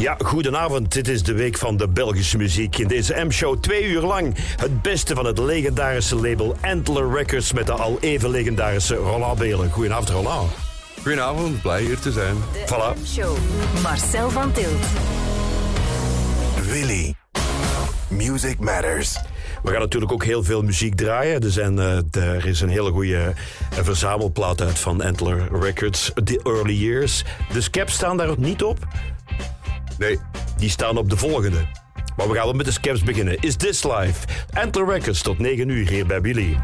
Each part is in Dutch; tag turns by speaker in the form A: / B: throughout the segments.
A: Ja, goedenavond. Dit is de week van de Belgische muziek. In deze M-show twee uur lang het beste van het legendarische label Antler Records met de al even legendarische Roland Belen. Goedenavond, Roland.
B: Goedenavond, blij hier te zijn.
A: Voilà.
C: Show. Marcel van Tilt.
D: Willy. Music Matters.
A: We gaan natuurlijk ook heel veel muziek draaien. Er, zijn, uh, er is een hele goede uh, verzamelplaat uit van Antler Records, The Early Years. De Scaps staan daar niet op.
B: Nee.
A: Die staan op de volgende. Maar we gaan wel met de Scaps beginnen. Is This Life? Antler Records tot 9 uur hier bij Billy.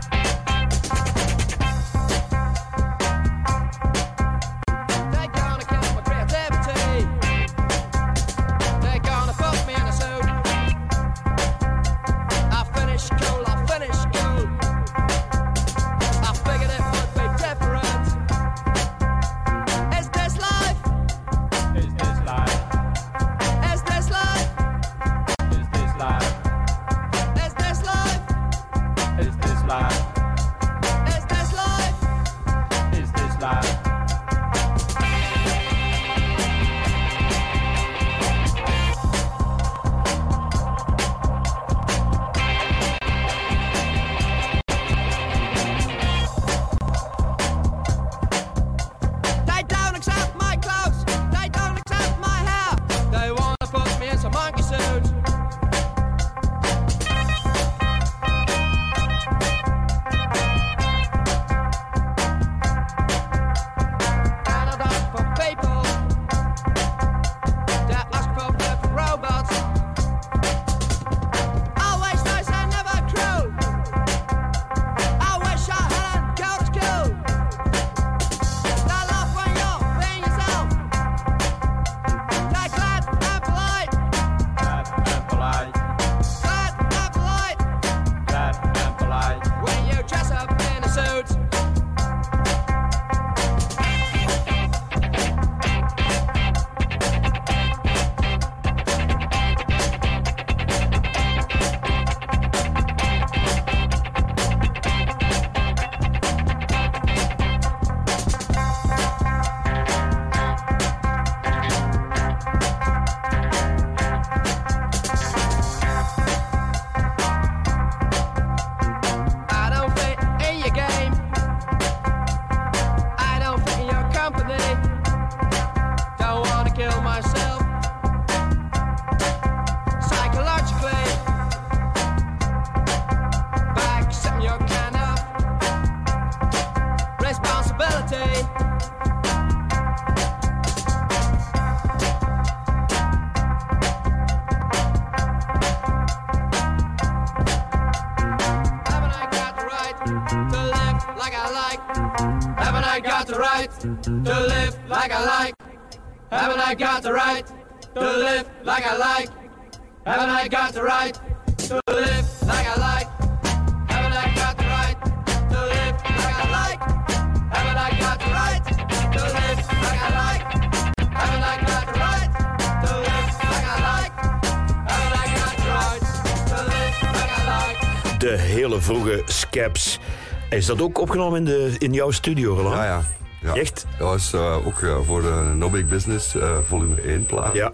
A: Is dat ook opgenomen in, de, in jouw studio, Roland?
B: Ja, ja. ja.
A: Echt?
B: Dat was uh, ook uh, voor de No Big Business uh, volume 1 plaat.
A: Ja.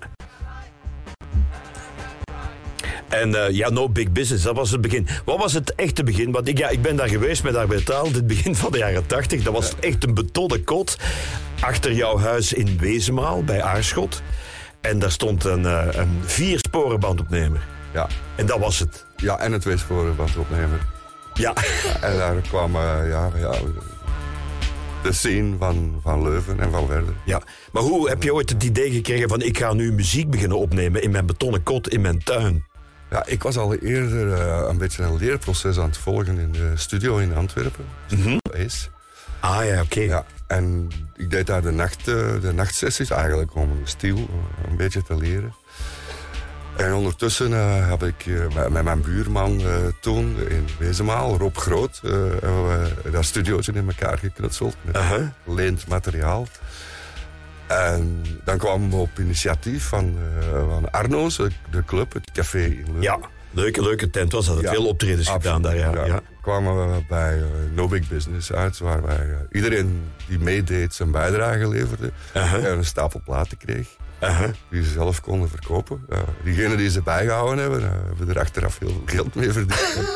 A: En ja, No Big Business, dat was het begin. Wat was het echte begin? Want ik, ja, ik ben daar geweest met Arbeitaal, het begin van de jaren 80. Dat was ja. echt een betonnen kot achter jouw huis in Wezenmaal, bij Aarschot. En daar stond een, een viersporenbandopnemer.
B: Ja.
A: En dat was het.
B: Ja, en een tweesporenbandopnemer.
A: Ja.
B: Ja. En daar kwam, uh, ja, ja, de scene van, van Leuven en van Werder.
A: Ja, maar hoe heb je ooit het idee gekregen van ik ga nu muziek beginnen opnemen in mijn betonnen kot in mijn tuin?
B: Ja, ik was al eerder uh, een beetje een leerproces aan het volgen in de studio in Antwerpen.
A: Mm -hmm.
B: Is.
A: Ah ja, oké. Okay.
B: Ja, en ik deed daar de, nacht, uh, de nachtsessies eigenlijk om stil een beetje te leren. En ondertussen uh, heb ik uh, met mijn buurman uh, toen in Wezenmaal, Rob Groot, dat studiootje in elkaar geknutseld met
A: -huh.
B: leend materiaal. En dan kwamen we op initiatief van, van Arno's, de club, het café in Leuven.
A: Ja, leuke, leuke tent was dat. Ja, veel optredens gedaan daar, ja.
B: ja.
A: ja.
B: kwamen we bij No Big Business uit, waar wij iedereen die meedeed zijn bijdrage leverde
A: -huh.
B: en een stapel platen kreeg.
A: Uh-huh.
B: die ze zelf konden verkopen. Uh, diegenen die ze bijgehouden hebben, uh, hebben er achteraf heel veel geld mee verdiend.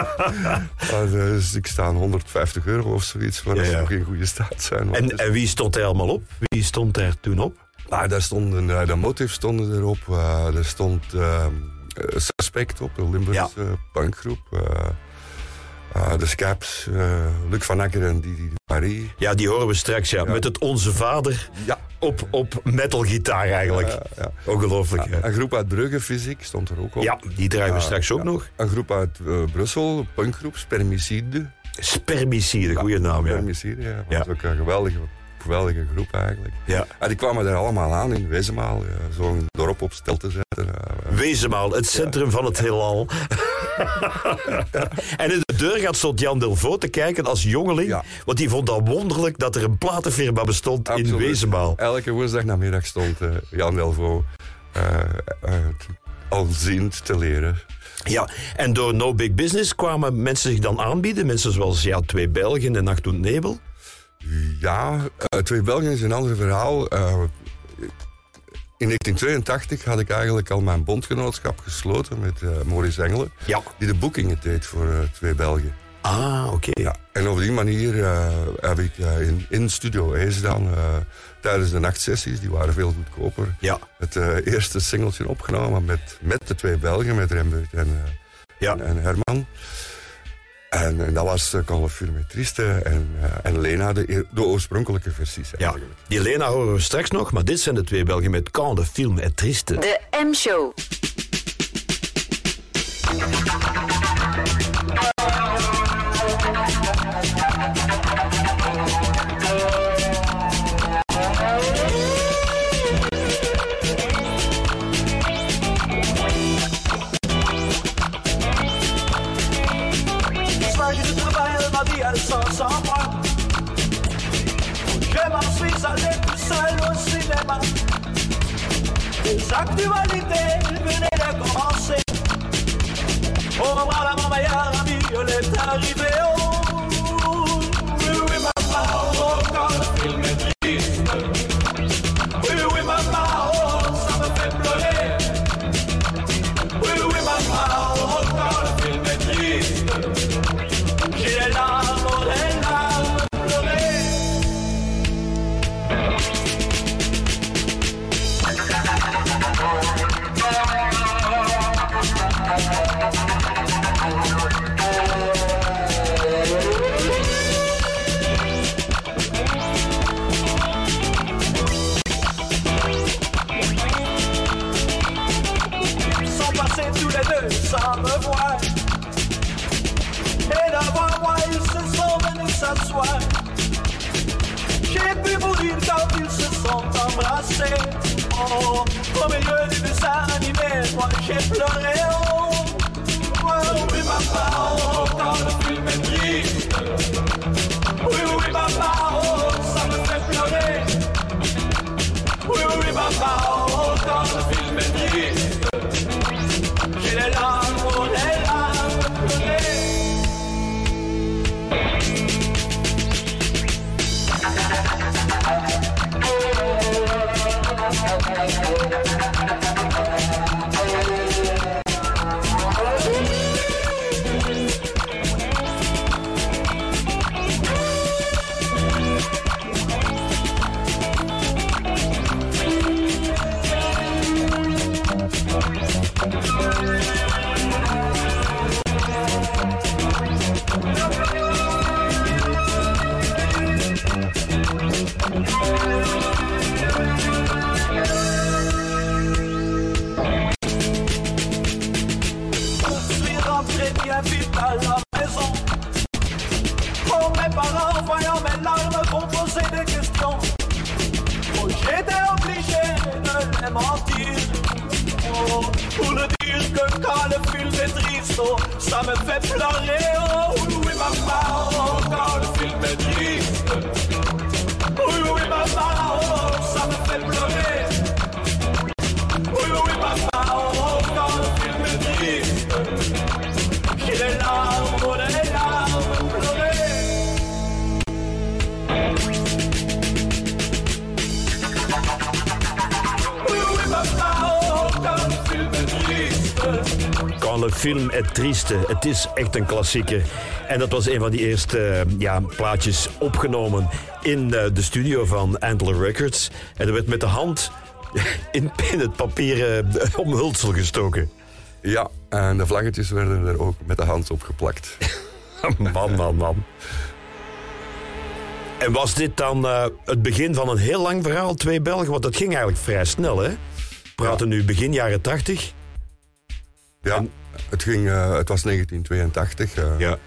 B: maar, dus ik sta 150 euro of zoiets, waar ja, ze nog in goede staat zijn.
A: En, en, wie stond er allemaal op? Wie stond er toen op?
B: Ah, daar stonden, de Motive stonden erop. er stond ehm, Suspect op, een Limburgse ja. punkgroep. Uh, de Scaps, uh, Luc van Akker en Didi Marie.
A: Ja, die horen we straks, ja. ja. Met het Onze Vader
B: ja.
A: op, op metalgitaar eigenlijk. Ja, ja. Ongelooflijk.
B: Een groep uit Brugge, Fysiek, stond er ook op.
A: Ja, die draaien we straks ook nog.
B: Een groep uit uh, Brussel, punkgroep, Spermicide.
A: Spermicide, goede naam, ja.
B: Spermicide, ja. Dat was ook een geweldige, geweldige groep eigenlijk.
A: Ja.
B: En die kwamen er allemaal aan in Wezenmaal, zo'n dorp op stel te zetten.
A: Wezenmaal, het centrum van het heelal. en in de deur gaat tot Jan Delvaux te kijken als jongeling.
B: Ja.
A: Want die vond dat wonderlijk dat er een platenfirma bestond
B: Absoluut.
A: in Wezenmaal.
B: Elke woensdagnamiddag stond uh, Jan Delvaux uh, uh, alziend te leren.
A: Ja, en door No Big Business kwamen mensen zich dan aanbieden. Mensen zoals ja, Twee Belgen en Nacht Doet Nebel.
B: Ja, Twee Belgen is een ander verhaal. In 1982 had ik eigenlijk al mijn bondgenootschap gesloten met uh, Maurice Engelen.
A: Ja.
B: Die de boekingen deed voor uh, twee Belgen.
A: Ah, oké. Okay.
B: Ja. En op die manier uh, heb ik in, in Studio Ace dan tijdens de nachtsessies, die waren veel goedkoper,
A: ja.
B: het eerste singeltje opgenomen met, met de twee Belgen, met Rembert en,
A: ja.
B: en, en Herman. En, en, dat was uh, le Triste en, uh, en Lena, de, de oorspronkelijke versies eigenlijk.
A: Ja, die Lena horen we straks nog, maar dit zijn de twee Belgen met Quand le film est triste.
C: De M-show.
E: Sans, moi. Je m'en suis allé tout seul au cinéma. Les actualités venaient de commencer. Au moment là, mon meilleur ami, elle est arrivé. Oh, oui, oui, maman, oh, quand le film est s'asseoir. J'ai pu vous dire quand ils se sont embrassés. Oh, au milieu du dessin animé, moi j'ai pleuré. Film est triste.
A: Het is echt een klassieker. En dat was een van die eerste eh, ja, plaatjes opgenomen in eh, de studio van Antler Records. En er werd met de hand in, in het papieren eh, omhulsel gestoken.
B: Ja, en de vlaggetjes werden er ook met de hand op geplakt.
A: Man, man, man. En was dit dan het begin van een heel lang verhaal, twee Belgen? Want dat ging eigenlijk vrij snel, hè? We praten nu begin jaren tachtig.
B: Ja, het, ging, eh, het was 1982. eh,
A: Ja.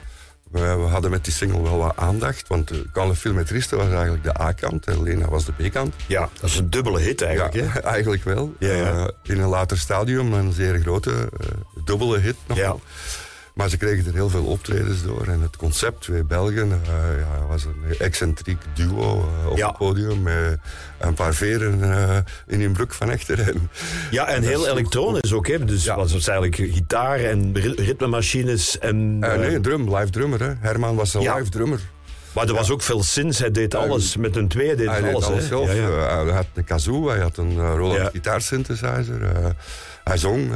B: we, we hadden met die single wel wat aandacht, want uh, film est triste was eigenlijk de A-kant en Lena was de B-kant.
A: Ja, dat is een dubbele hit eigenlijk,
B: ja, eigenlijk wel.
A: Ja, ja.
B: Eh, in een later stadium een zeer grote, dubbele hit nog.
A: Ja.
B: Maar ze kregen er heel veel optredens door. En het concept, twee Belgen, eh, ja, was een excentriek duo eh, op
A: Ja.
B: het podium. Met een paar veren eh, in hun broek van echter. En,
A: Ja, en heel elektronisch ook, hè? Dus
B: Ja.
A: was het eigenlijk gitaar en ri- ritmemachines. En,
B: nee, drum, live drummer. Hè. Herman was een
A: Ja.
B: live drummer.
A: Maar er was ook veel sins. Hij deed alles. Met een twee deed
B: Hij
A: hij
B: deed
A: alles,
B: alles zelf.
A: Ja, ja.
B: Hij had een kazoo, hij had een uh, Roland
A: Ja.
B: gitaarsynthesizer. eh, hij zong.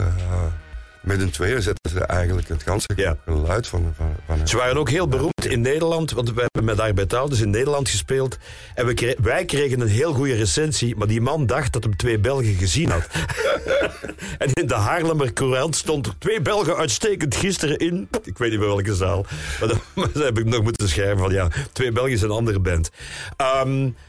B: Met een tweeën zetten ze eigenlijk het ganse
A: Ja.
B: geluid van, van, van
A: Ze waren ook heel beroemd in Nederland, want we hebben met Arbeidhouders in Nederland gespeeld. En we wij kregen een heel goede recensie, maar die man dacht dat hem twee Belgen gezien had. en in de Haarlemmer Courant stond er twee Belgen uitstekend gisteren in. Ik weet niet meer welke zaal. Maar dan, maar dan heb ik nog moeten schrijven van ja, twee Belgen is een andere band. D-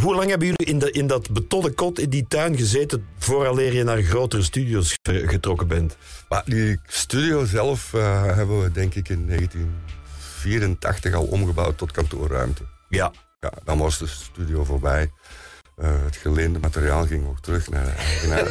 A: hoe lang hebben jullie in, de, in dat betonnen kot in die tuin gezeten vooraleer je naar grotere studios ge- getrokken bent?
B: Maar die studio zelf eh, hebben we denk ik in 1984 al omgebouwd tot kantoorruimte.
A: Ja.
B: Ja, dan was de studio voorbij. Eh, het geleende materiaal ging ook terug naar de eigenaar.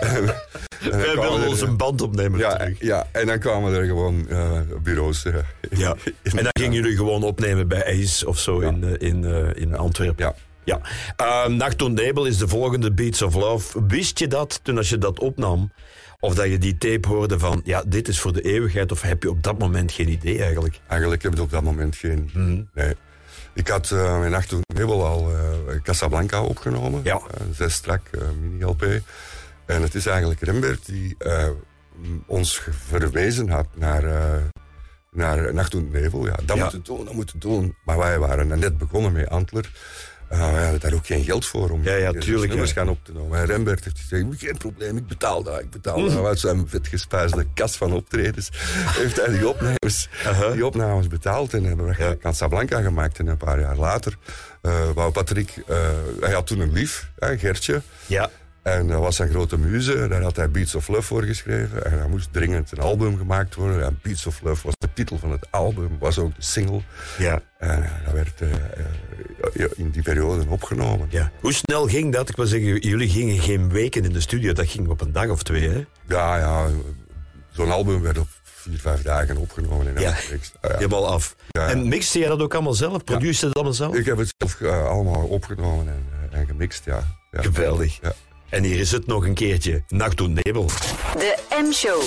B: En- en dan
A: Wij
B: kwamen
A: willen
B: er-
A: onze bandopnemer
B: ja,
A: terug.
B: ja, en dan kwamen er gewoon eh, bureaus.
A: Ja.
B: in-
A: En dan gingen jullie gewoon opnemen bij Ace of zo
B: Ja.
A: in, in, in Antwerpen.
B: Ja.
A: Ja. Uh, Nacht toen Nebel is de volgende Beats of Love. Wist je dat toen als je dat opnam? Of dat je die tape hoorde van, ja, dit is voor de eeuwigheid? Of heb je op dat moment geen idee eigenlijk?
B: Eigenlijk heb ik op dat moment geen.
A: Mhm.
B: Nee. Ik had uh, mijn nacht Nebel al uh, Casablanca opgenomen.
A: Ja.
B: Een zes strak mini-LP. En het is eigenlijk Rembert die ons verwezen had naar, naar Nacht Nebel. Ja, dat
A: Ja.
B: moeten doen, dat moeten doen. Maar wij waren net begonnen met Antler. Uh, we hadden daar ook geen geld voor om
A: Ja, ja, tuurlijk,
B: nummers
A: ja.
B: gaan op te nemen. En Rembert heeft gezegd, geen probleem, ik betaal dat, ik betaal dat. Uit zijn vetgespuisde kas van optredens heeft hij die opnames, die opnames betaald. En hebben we
A: Ja.
B: Casablanca gemaakt. En een paar jaar later uh, wou Patrick, uh, hij had toen een lief, hè, Gertje.
A: Ja.
B: En dat was zijn grote muze. Daar had hij Beats of Love voor geschreven. En er moest dringend een album gemaakt worden. En Beats of Love was de titel van het album. Was ook de single.
A: Ja.
B: En uh, dat werd uh, uh, in die periode opgenomen.
A: ja. Hoe snel ging dat? Ik wil zeggen, jullie gingen geen weken in de studio. Dat ging op een dag of twee, hè?
B: Ja, ja. Zo'n album werd op vier, vijf dagen opgenomen. En
A: Ja.
B: Ah.
A: Helemaal af.
B: Ja, ja.
A: En mixte jij dat ook allemaal zelf? Produceerde dat allemaal zelf?
B: Ik heb het zelf uh, allemaal opgenomen en, uh, en gemixt, ja. ja.
A: Geweldig.
B: Ja.
A: En hier is het nog een keertje. Nacht toen Nebel.
C: De M-show.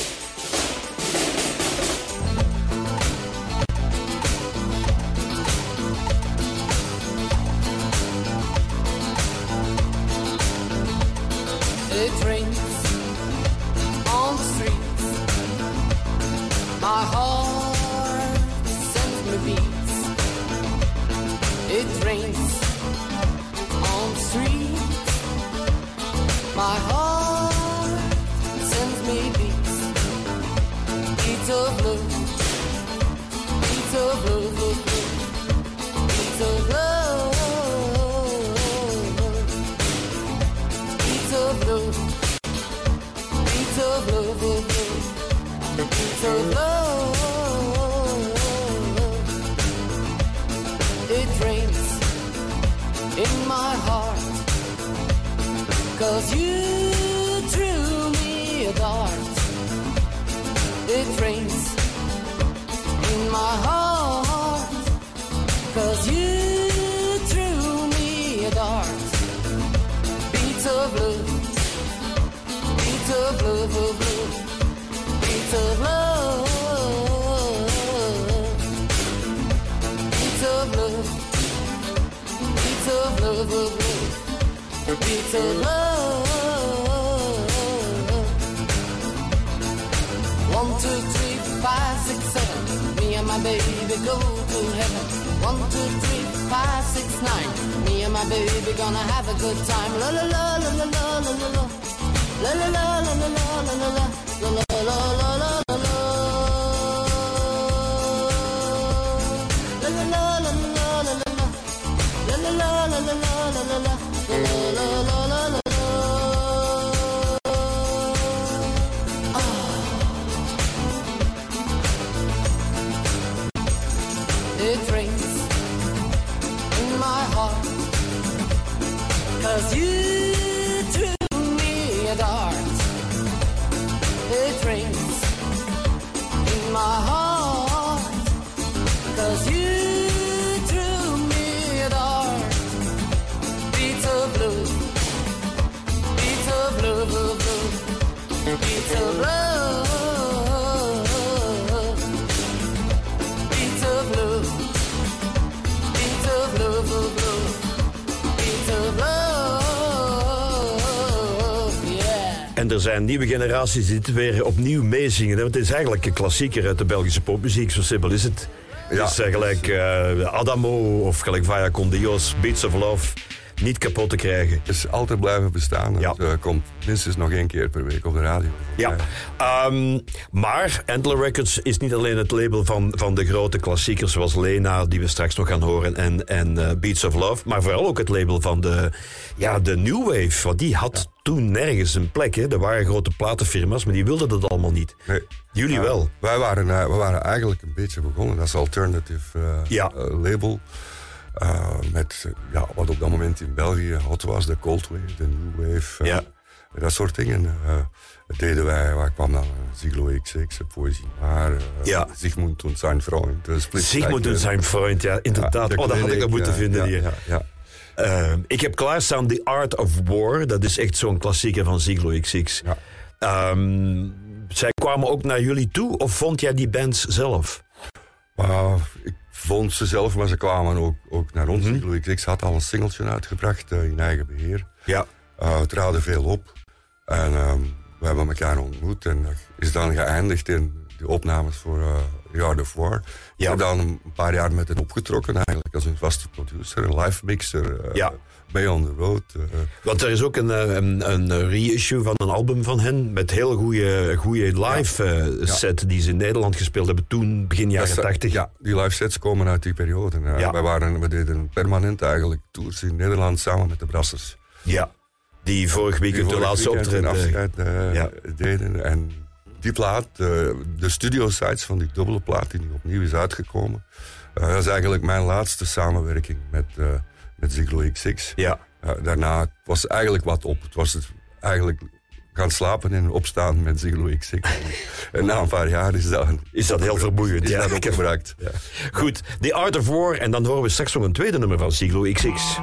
C: La la la la la la
A: nieuwe generaties die dit weer opnieuw meezingen. Want het is eigenlijk een klassieker uit de Belgische popmuziek. Zo simpel is het.
B: Ja.
A: Het is gelijk eh, Adamo of gelijk Vaya con Dios, Beats of Love. Niet kapot te krijgen.
B: Het is altijd blijven bestaan.
A: Ja.
B: Het eh, komt minstens nog één keer per week op de radio.
A: Ja, Ehm, maar Antler Records is niet alleen het label van, van de grote klassiekers zoals Lena, die we straks nog gaan horen, en, en eh, Beats of Love, maar vooral ook het label van de, ja, de New Wave. Want die had toen nergens een plek. Hè. Er waren grote platenfirma's, maar die wilden dat allemaal niet.
B: Nee.
A: Jullie wel.
B: Wij waren, eh, we waren eigenlijk een beetje begonnen als alternative
A: Ja.
B: label. Eh, met ja, wat op dat moment in België hot was, de Cold Wave, de New Wave. eh,
A: Ja.
B: Dat soort dingen. dat deden wij, waar kwam dan uh, Ziglo XX, Poëzie Maar,
A: Ja.
B: Sigmund und sein Freund.
A: Sigmund
B: Second.
A: zijn vriend, ja, inderdaad.
B: de
A: oh, dat had ik al moeten vinden hier.
B: Ja, ja.
A: Eh, ik heb klaarstaan The Art of War. Dat is echt zo'n klassieker van Ziglo XX.
B: Ja.
A: Ehm, zij kwamen ook naar jullie toe, of vond jij die bands zelf?
B: Ik vond ze zelf, maar ze kwamen ook, ook naar ons. Ziglo XX had al een singeltje uitgebracht eh, in eigen beheer.
A: Ja.
B: Uh, we traden veel op. En ehm, we hebben elkaar ontmoet. En dat is dan geëindigd in de opnames voor uh, Yard of War.
A: Ja.
B: Ik heb dan een paar jaar met hen opgetrokken eigenlijk. Als een vaste producer, een live mixer. eh,
A: Ja.
B: Bay on the road. eh.
A: Want er is ook een, eh, een, een reissue van een album van hen. Met heel goede, goede live eh, set die ze in Nederland gespeeld hebben toen, begin jaren 80.
B: Ja, die live sets komen uit die periode.
A: Ja.
B: wij waren, we deden permanent eigenlijk tours in Nederland samen met de Brassers.
A: Ja. Die vorig weekend de laatste optreden.
B: afscheid
A: Ja.
B: deden. En die plaat, de studio sites van die dubbele plaat die nu opnieuw is uitgekomen, dat is eigenlijk mijn laatste samenwerking met, met Ziglo XX.
A: Ja.
B: Eh, daarna was eigenlijk wat op. Het was het eigenlijk gaan slapen en opstaan met Ziglo XX. en na een paar jaar is dat,
A: Is dat heel vermoeiend,
B: Is
A: ja.
B: dat
A: Ik heb-
B: opgebruikt. Ja.
A: Goed, The Art of War. En dan horen we straks nog een tweede nummer van Siglo XX.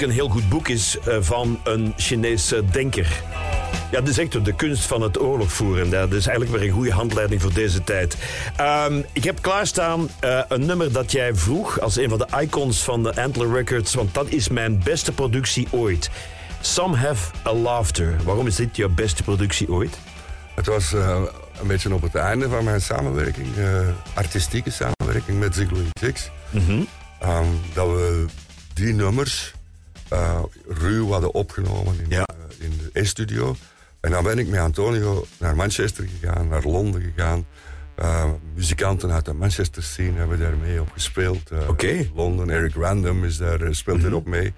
F: Ook een heel goed boek is eh, van een Chinese denker. Ja, dat is echt de kunst van het oorlog voeren. Dat is eigenlijk weer een goede handleiding voor deze tijd. Ehm, ik heb klaarstaan eh, een nummer dat jij vroeg als een van de icons van de Antler Records. Want dat is mijn beste productie ooit. Some Have a Laughter. Waarom is dit jouw beste productie ooit?
B: Het was eh, een beetje op het einde van mijn samenwerking, artistieke samenwerking met Ziglo Six. Ehm, dat we die nummers eh, ruw hadden opgenomen in,
F: Ja.
B: eh, in de E-studio. En dan ben ik met Antonio naar Manchester gegaan, naar Londen gegaan. Eh, muzikanten uit de Manchester scene hebben daar mee op gespeeld.
F: Oké.
B: Londen, Eric Random is daar, speelt erop mee.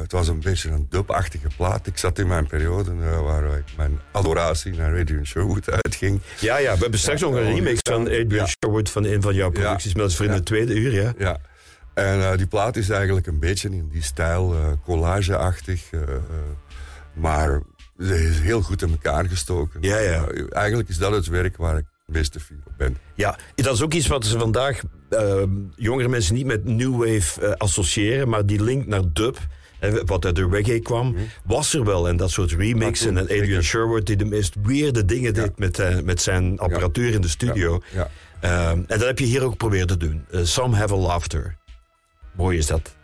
B: Het was een beetje een dubachtige plaat. Ik zat in mijn periode waar ik mijn adoratie naar Adrian Sherwood uitging.
F: Ja, ja, we hebben straks nog een
B: Ja,
F: remix van Adrian
B: ja.
F: Sherwood van een van jouw producties. Maar dat is voor in het tweede uur, ja.
B: Ja. En eh, die plaat is eigenlijk een beetje in die stijl, eh, collageachtig. eh, maar ze is heel goed in elkaar gestoken.
F: Ja, ja.
B: Eigenlijk is dat het werk waar ik het meeste fier op ben.
F: Ja, dat is ook iets wat ze vandaag eh, jongere mensen niet met New Wave associëren, maar die link naar dub, wat uit de reggae kwam, was er wel. En dat soort remixen. En Adrian. Sherwood die de meest weirde dingen deed met, met zijn apparatuur in de studio.
B: Ja.
F: Eh, en dat heb je hier ook geprobeerd te doen. Some Have a Laughter. Mooi is dat.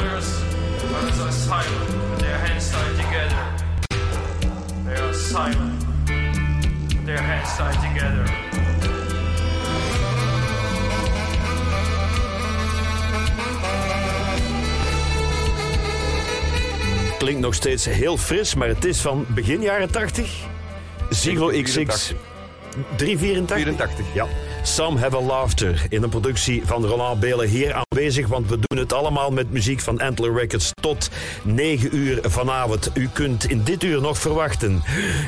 G: Others, others are silent with their hands tied together. They are silent with their hands
F: side together.
A: Klinkt nog steeds heel fris, maar het is van begin jaren 80. Ziggo XX
B: 84.
A: 384?
B: 84.
A: Ja. Some Have a Laughter in een productie van Roland Belen hier aanwezig, want we doen het allemaal met muziek van Antler Records tot 9 uur vanavond. U kunt in dit uur nog verwachten.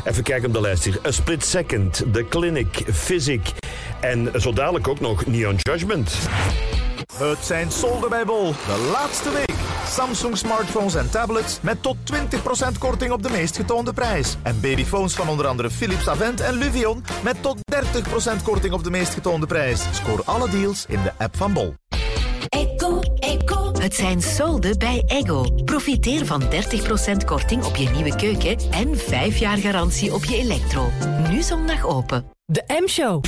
A: Even kijken op de lijst hier. A Split Second, The Clinic, Physic en zo dadelijk ook nog Neon Judgment.
H: Het zijn solden bij Bol. De laatste week. Samsung smartphones en tablets met tot 20% korting op de meest getoonde prijs. En babyphones van onder andere Philips Avent en Luvion met tot 30% korting op de meest getoonde prijs. Scoor alle deals in de app van Bol.
C: Echo, Echo. Het zijn solden bij Ego. Profiteer van 30% korting op je nieuwe keuken en 5 jaar garantie op je elektro. Nu zondag open.
I: De M-show.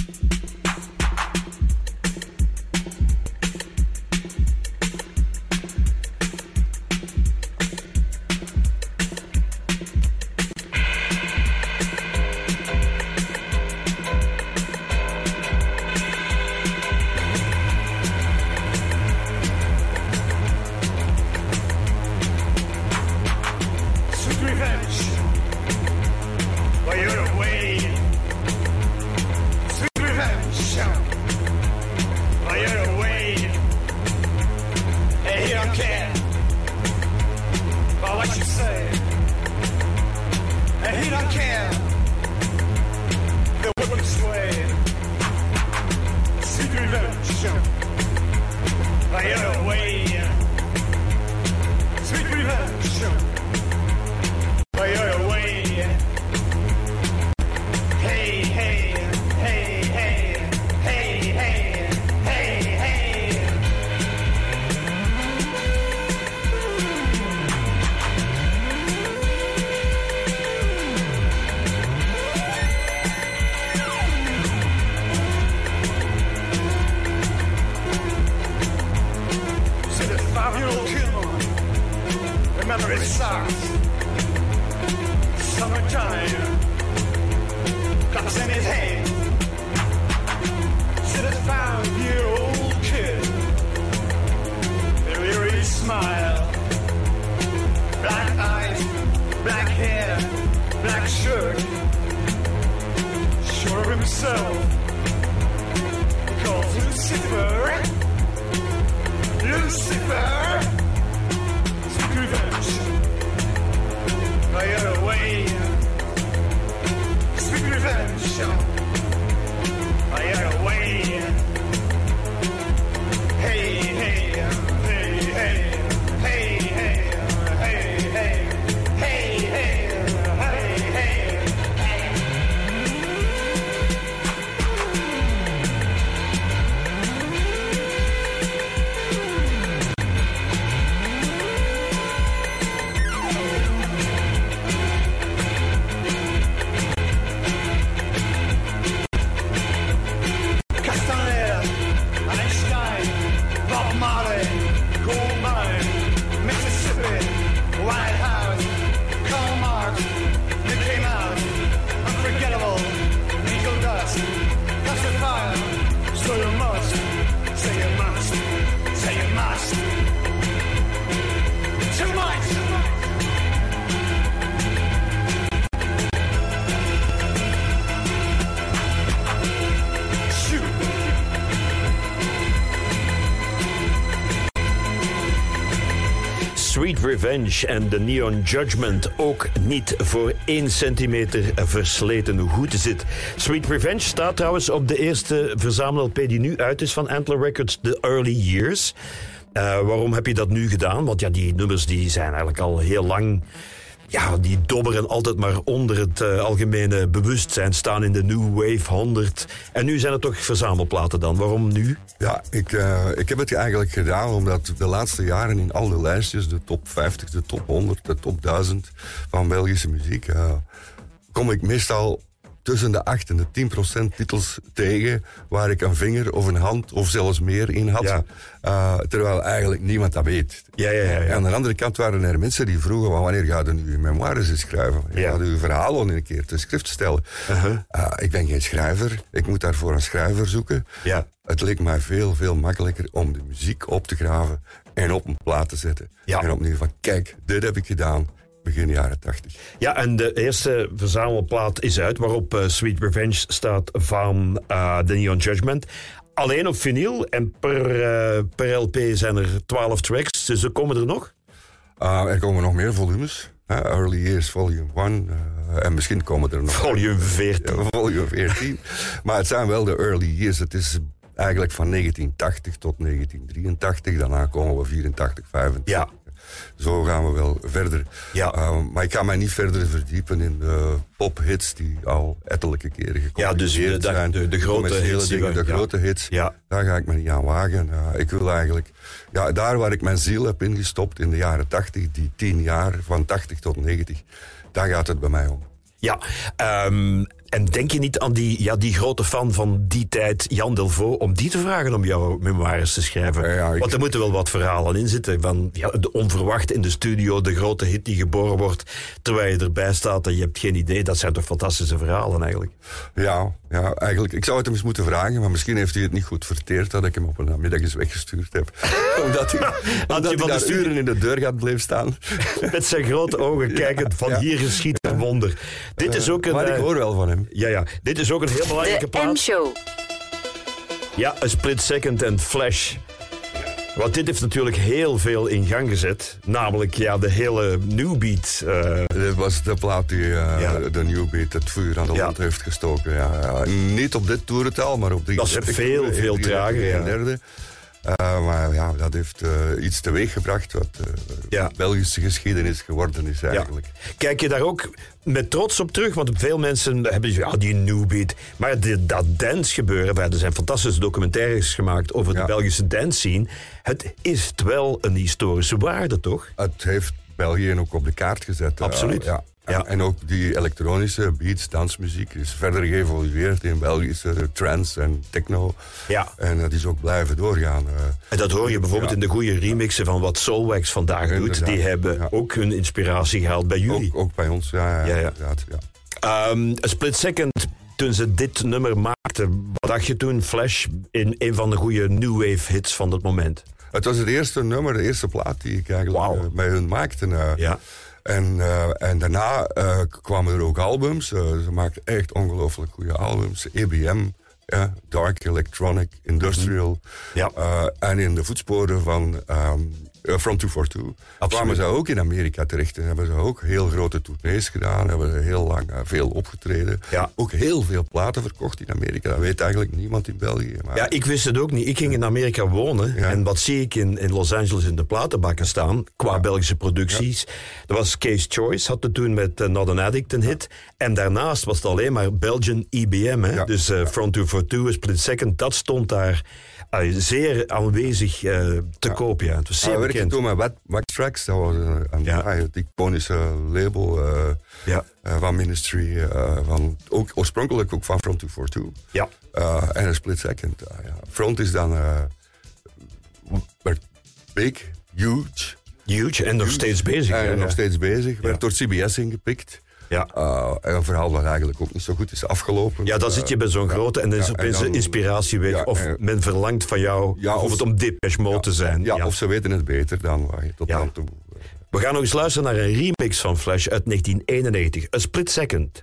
A: En de Neon Judgment ook niet voor 1 centimeter versleten. Hoe goed het? Sweet Revenge staat trouwens op de eerste verzamel-LP die nu uit is van Antler Records, The Early Years. Eh, waarom heb je dat nu gedaan? Want ja, die nummers die zijn eigenlijk al heel lang... Ja, die dobberen altijd maar onder het eh, algemene bewustzijn, staan in de New Wave 100. En nu zijn het toch verzamelplaten dan. Waarom nu?
B: Ja, ik, eh, ik heb het eigenlijk gedaan omdat de laatste jaren in al de lijstjes, de top 50, de top 100, de top 1000 van Belgische muziek, eh, kom ik meestal tussen de 8 en de 10 procent titels tegen waar ik een vinger of een hand of zelfs meer in had.
A: Ja.
B: Uh, terwijl eigenlijk niemand dat weet.
A: Ja, ja, ja, ja.
B: Aan de andere kant waren er mensen die vroegen: "Maar wanneer gaat u uw memoires eens schrijven? Je
A: Ja.
B: gaat uw verhalen een keer te schrift stellen.
A: Uh-huh.
B: Uh, ik ben geen schrijver, ik moet daarvoor een schrijver zoeken.
A: Ja.
B: Het leek mij veel, veel makkelijker om de muziek op te graven en op een plaat te zetten.
A: Ja.
B: En opnieuw van: kijk, dit heb ik gedaan begin jaren 80.
A: Ja, en de eerste verzamelplaat is uit, waarop eh, Sweet Revenge staat van eh The Neon Judgment. Alleen op vinyl en per, eh, per LP zijn er 12 tracks, dus er komen er nog.
B: Uh, er komen nog meer volumes. Early Years Volume 1. uh, en misschien komen er nog...
A: Volume 14.
B: Ja, volume 14. maar het zijn wel de Early Years. Het is eigenlijk van 1980 tot 1983. Daarna komen we 84, 85.
A: Ja.
B: Zo gaan we wel verder.
A: Ja.
B: Uh, maar ik ga mij niet verder verdiepen in de pophits die al ettelijke keren gekomen
A: Ja, dus de-
B: zijn.
A: de- de grote hits
B: dingen,
A: we-
B: de
A: ja.
B: grote hits.
A: Ja.
B: Daar ga ik me niet aan wagen. Uh, ik wil eigenlijk, ja, daar waar ik mijn ziel heb ingestopt in de jaren 80, die tien jaar van 80 tot 90, daar gaat het bij mij om.
A: Ja, ehm, en denk je niet aan die, ja, die grote fan van die tijd, Jan Delvaux, om die te vragen om jouw memoires te schrijven?
B: Ja, ja, ik-
A: Want er moeten wel wat verhalen in zitten. Van ja, de onverwacht in de studio, de grote hit die geboren wordt, terwijl je erbij staat en je hebt geen idee. Dat zijn toch fantastische verhalen eigenlijk?
B: Ja, ja, eigenlijk. Ik zou het hem eens moeten vragen, maar misschien heeft hij het niet goed verteerd dat ik hem op een namiddag eens weggestuurd heb. omdat hij, omdat hij
A: van de
B: daar
A: studio-
B: uren in de deurgat bleef staan.
A: Met zijn grote ogen kijkend van hier geschiet een wonder. Dit is ook een...
B: maar ik
A: eh,
B: hoor wel van hem.
A: ja, ja, dit is ook een heel belangrijke
C: De
A: plaat.
C: M-show.
A: Ja, een split second en flash. Want dit heeft natuurlijk heel veel in gang gezet. Namelijk ja, de hele new beat. eh,
B: Dit was de plaat die eh,
A: Ja.
B: de New Beat het vuur aan de
A: Ja.
B: land heeft gestoken. Ja, ja. Niet op dit toerental, maar op 33.
A: Dat is veel, veel
B: 33
A: trager, ja.
B: en derde. Eh, maar ja, dat heeft eh, iets teweeggebracht wat eh,
A: Ja.
B: Belgische geschiedenis geworden is eigenlijk.
A: Kijk je daar ook met trots op terug? Want veel mensen hebben ja, die new beat. Maar dit- dat dance gebeuren, er zijn fantastische documentaires gemaakt over de. Belgische dance scene. Het is wel een historische waarde, toch?
B: Het heeft België ook op de kaart gezet.
A: Absoluut.
B: ja.
A: Ja.
B: En ook die elektronische beats, dansmuziek, is verder geëvolueerd in Belgische trance en techno.
A: Ja.
B: En dat is ook blijven doorgaan. eh.
A: En dat hoor je bijvoorbeeld
B: Ja.
A: in de goede remixen van wat Soulwax vandaag doet. Die hebben
B: ja.
A: ook hun inspiratie gehaald bij jullie.
B: Ook, ook bij ons, ja. ja,
A: Ja, ja.
B: inderdaad, ja.
A: Ehm, split second, toen ze dit nummer maakten, wat dacht je toen? Flash, in een van de goede new wave hits van dat moment.
B: Het was het eerste nummer, de eerste plaat die ik eigenlijk eh, bij hun maakte. eh.
A: Ja.
B: En, eh, en daarna eh, kwamen er ook albums. Eh, ze maakten echt ongelooflijk goede albums. EBM, ja, Dark Electronic, Industrial.
A: Ja.
B: Eh, en in de voetsporen van ehm eh, Front 242 kwamen ze ook in Amerika terecht. En hebben ze ook heel grote tournees gedaan. Hebben ze heel lang eh, veel opgetreden.
A: Ja.
B: Ook heel veel platen verkocht in Amerika. Dat weet eigenlijk niemand in België. Maar
A: Ja, ik wist het ook niet. Ik ging in Amerika wonen.
B: Ja.
A: En wat zie ik in, in Los Angeles in de platenbakken staan, qua Belgische producties. Dat was Case Choice, had het toen met eh, Not an Addict een hit. En daarnaast was het alleen maar Belgian IBM. Hè?
B: Ja.
A: Dus Front 242, Split Second, dat stond daar eh, zeer aanwezig eh, te koop. Ja. Het was zeer bekend.
B: toen met Wax- Tracks. Dat was een, een,
A: Ja.
B: het iconische label eh,
A: Ja.
B: eh, van Ministry. eh, van, ook, oorspronkelijk ook van Front 242.
A: Ja.
B: Eh, en een split second. eh, ja. Front is dan eh, werd big, huge.
A: Huge en nog steeds bezig.
B: en nog steeds bezig. Werd door CBS ingepikt.
A: Ja.
B: Eh, en een verhaal dat eigenlijk ook niet zo goed is afgelopen.
A: Ja, dan zit je bij zo'n grote en dan is opeens
B: en dan-
A: de inspiratie weg.
B: ja,
A: of
B: en-
A: men verlangt van jou
B: Ja, of-
A: bijvoorbeeld om Depeche Mode te zijn.
B: Ja, of ze weten het beter dan waar je tot dan toe...
A: We gaan nog eens luisteren naar een remix van Flash uit 1991. A Split Second.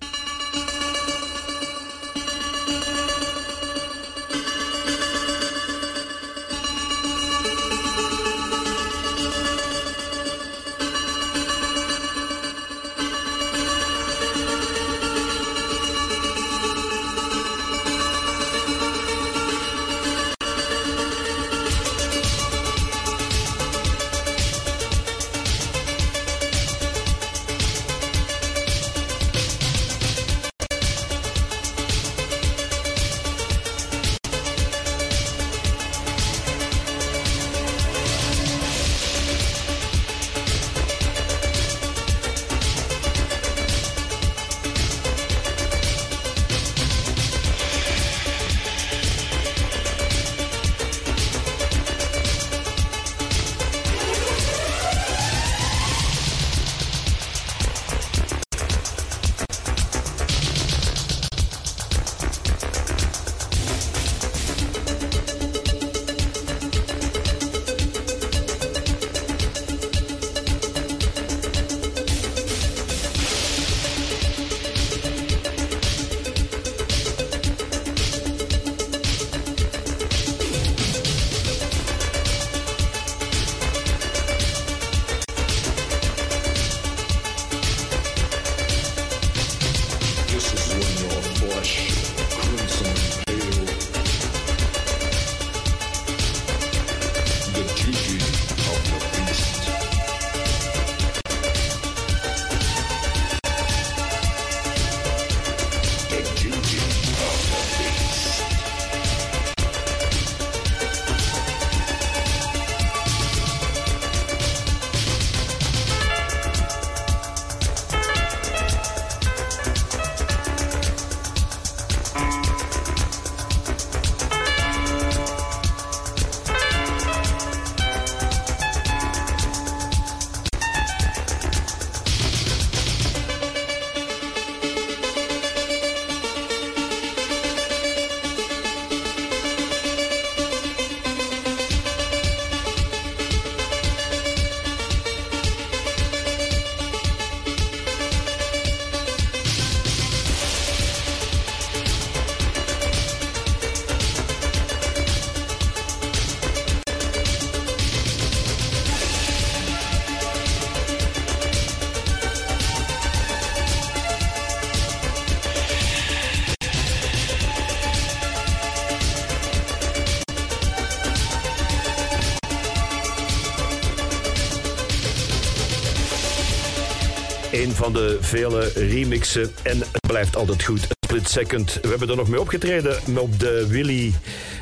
A: Van de vele remixen. En het blijft altijd goed. Split Second. We hebben er nog mee opgetreden op de Willy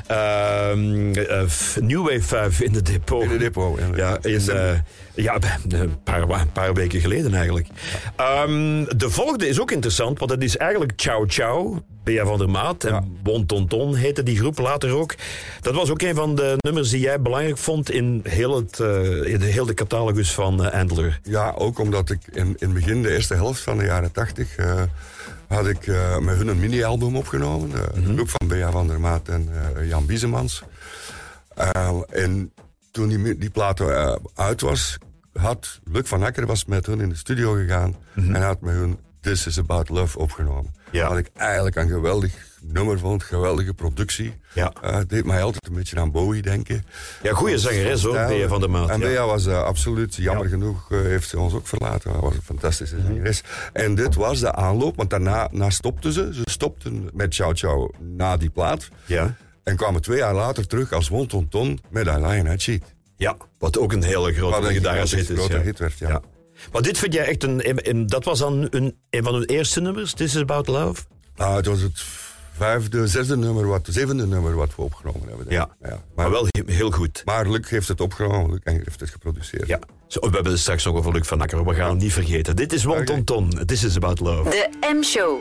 A: eh, New Wave 5 in de depot.
B: In de depot, ja.
A: Ja, in, eh, ja een, paar, een paar weken geleden eigenlijk. Ehm, de volgende is ook interessant, want het is eigenlijk Ciao Ciao, Bea van der Maat en
B: Ja.
A: Bon Ton Ton heette die groep later ook. Dat was ook een van de nummers die jij belangrijk vond in heel, het, eh, in de, heel de catalogus van eh, Andler.
B: Ja, ook omdat ik in, in het begin, de eerste helft van de jaren tachtig, eh, had ik eh, met hun een mini-album opgenomen. eh,
A: Mhm.
B: De groep van Bea van der Maat en eh, Jan Biesemans. Eh, en toen die, die plaat eh, uit was, had Luc van Akker was met hun in de studio gegaan en had met hun This is About Love opgenomen.
A: Mhm. Ja.
B: Wat ik eigenlijk een geweldig nummer vond, geweldige productie.
A: Ja.
B: Eh, het deed mij altijd een beetje aan Bowie denken.
A: Ja, goede zangeres hoor,
B: Stijl.
A: Bea van der Maat.
B: En
A: ja.
B: Was eh, absoluut, jammer
A: Ja.
B: genoeg, eh, heeft ze ons ook verlaten. Hij was een fantastische
A: Mhm.
B: zangeres. En dit was de aanloop, want daarna na stopten ze. Ze stopten met Ciao Ciao na die plaat.
A: Ja.
B: En kwamen twee jaar later terug als Won Ton met I Lion Head Sheet.
A: ja, wat ook een hele grote
B: Wat een
A: gitarist
B: gigantisch
A: is.
B: grote
A: ja.
B: hit werd, ja.
A: Maar dit vind jij echt een, een- een- dat was dan een, een van hun eerste nummers, This is About Love?
B: Ah, het was het vijfde, zesde nummer, wat, zevende nummer wat we opgenomen hebben. denk
A: Ja,
B: ja.
A: maar
B: Maar,
A: wel he- heel goed.
B: maar Luc heeft het opgenomen, Luc heeft het geproduceerd.
A: Ja. Zo, we hebben het straks nog over Luc van Akker, we gaan hem niet vergeten. Dit is Won
B: Oké.
A: Ton Ton, This is About Love.
C: De M-show.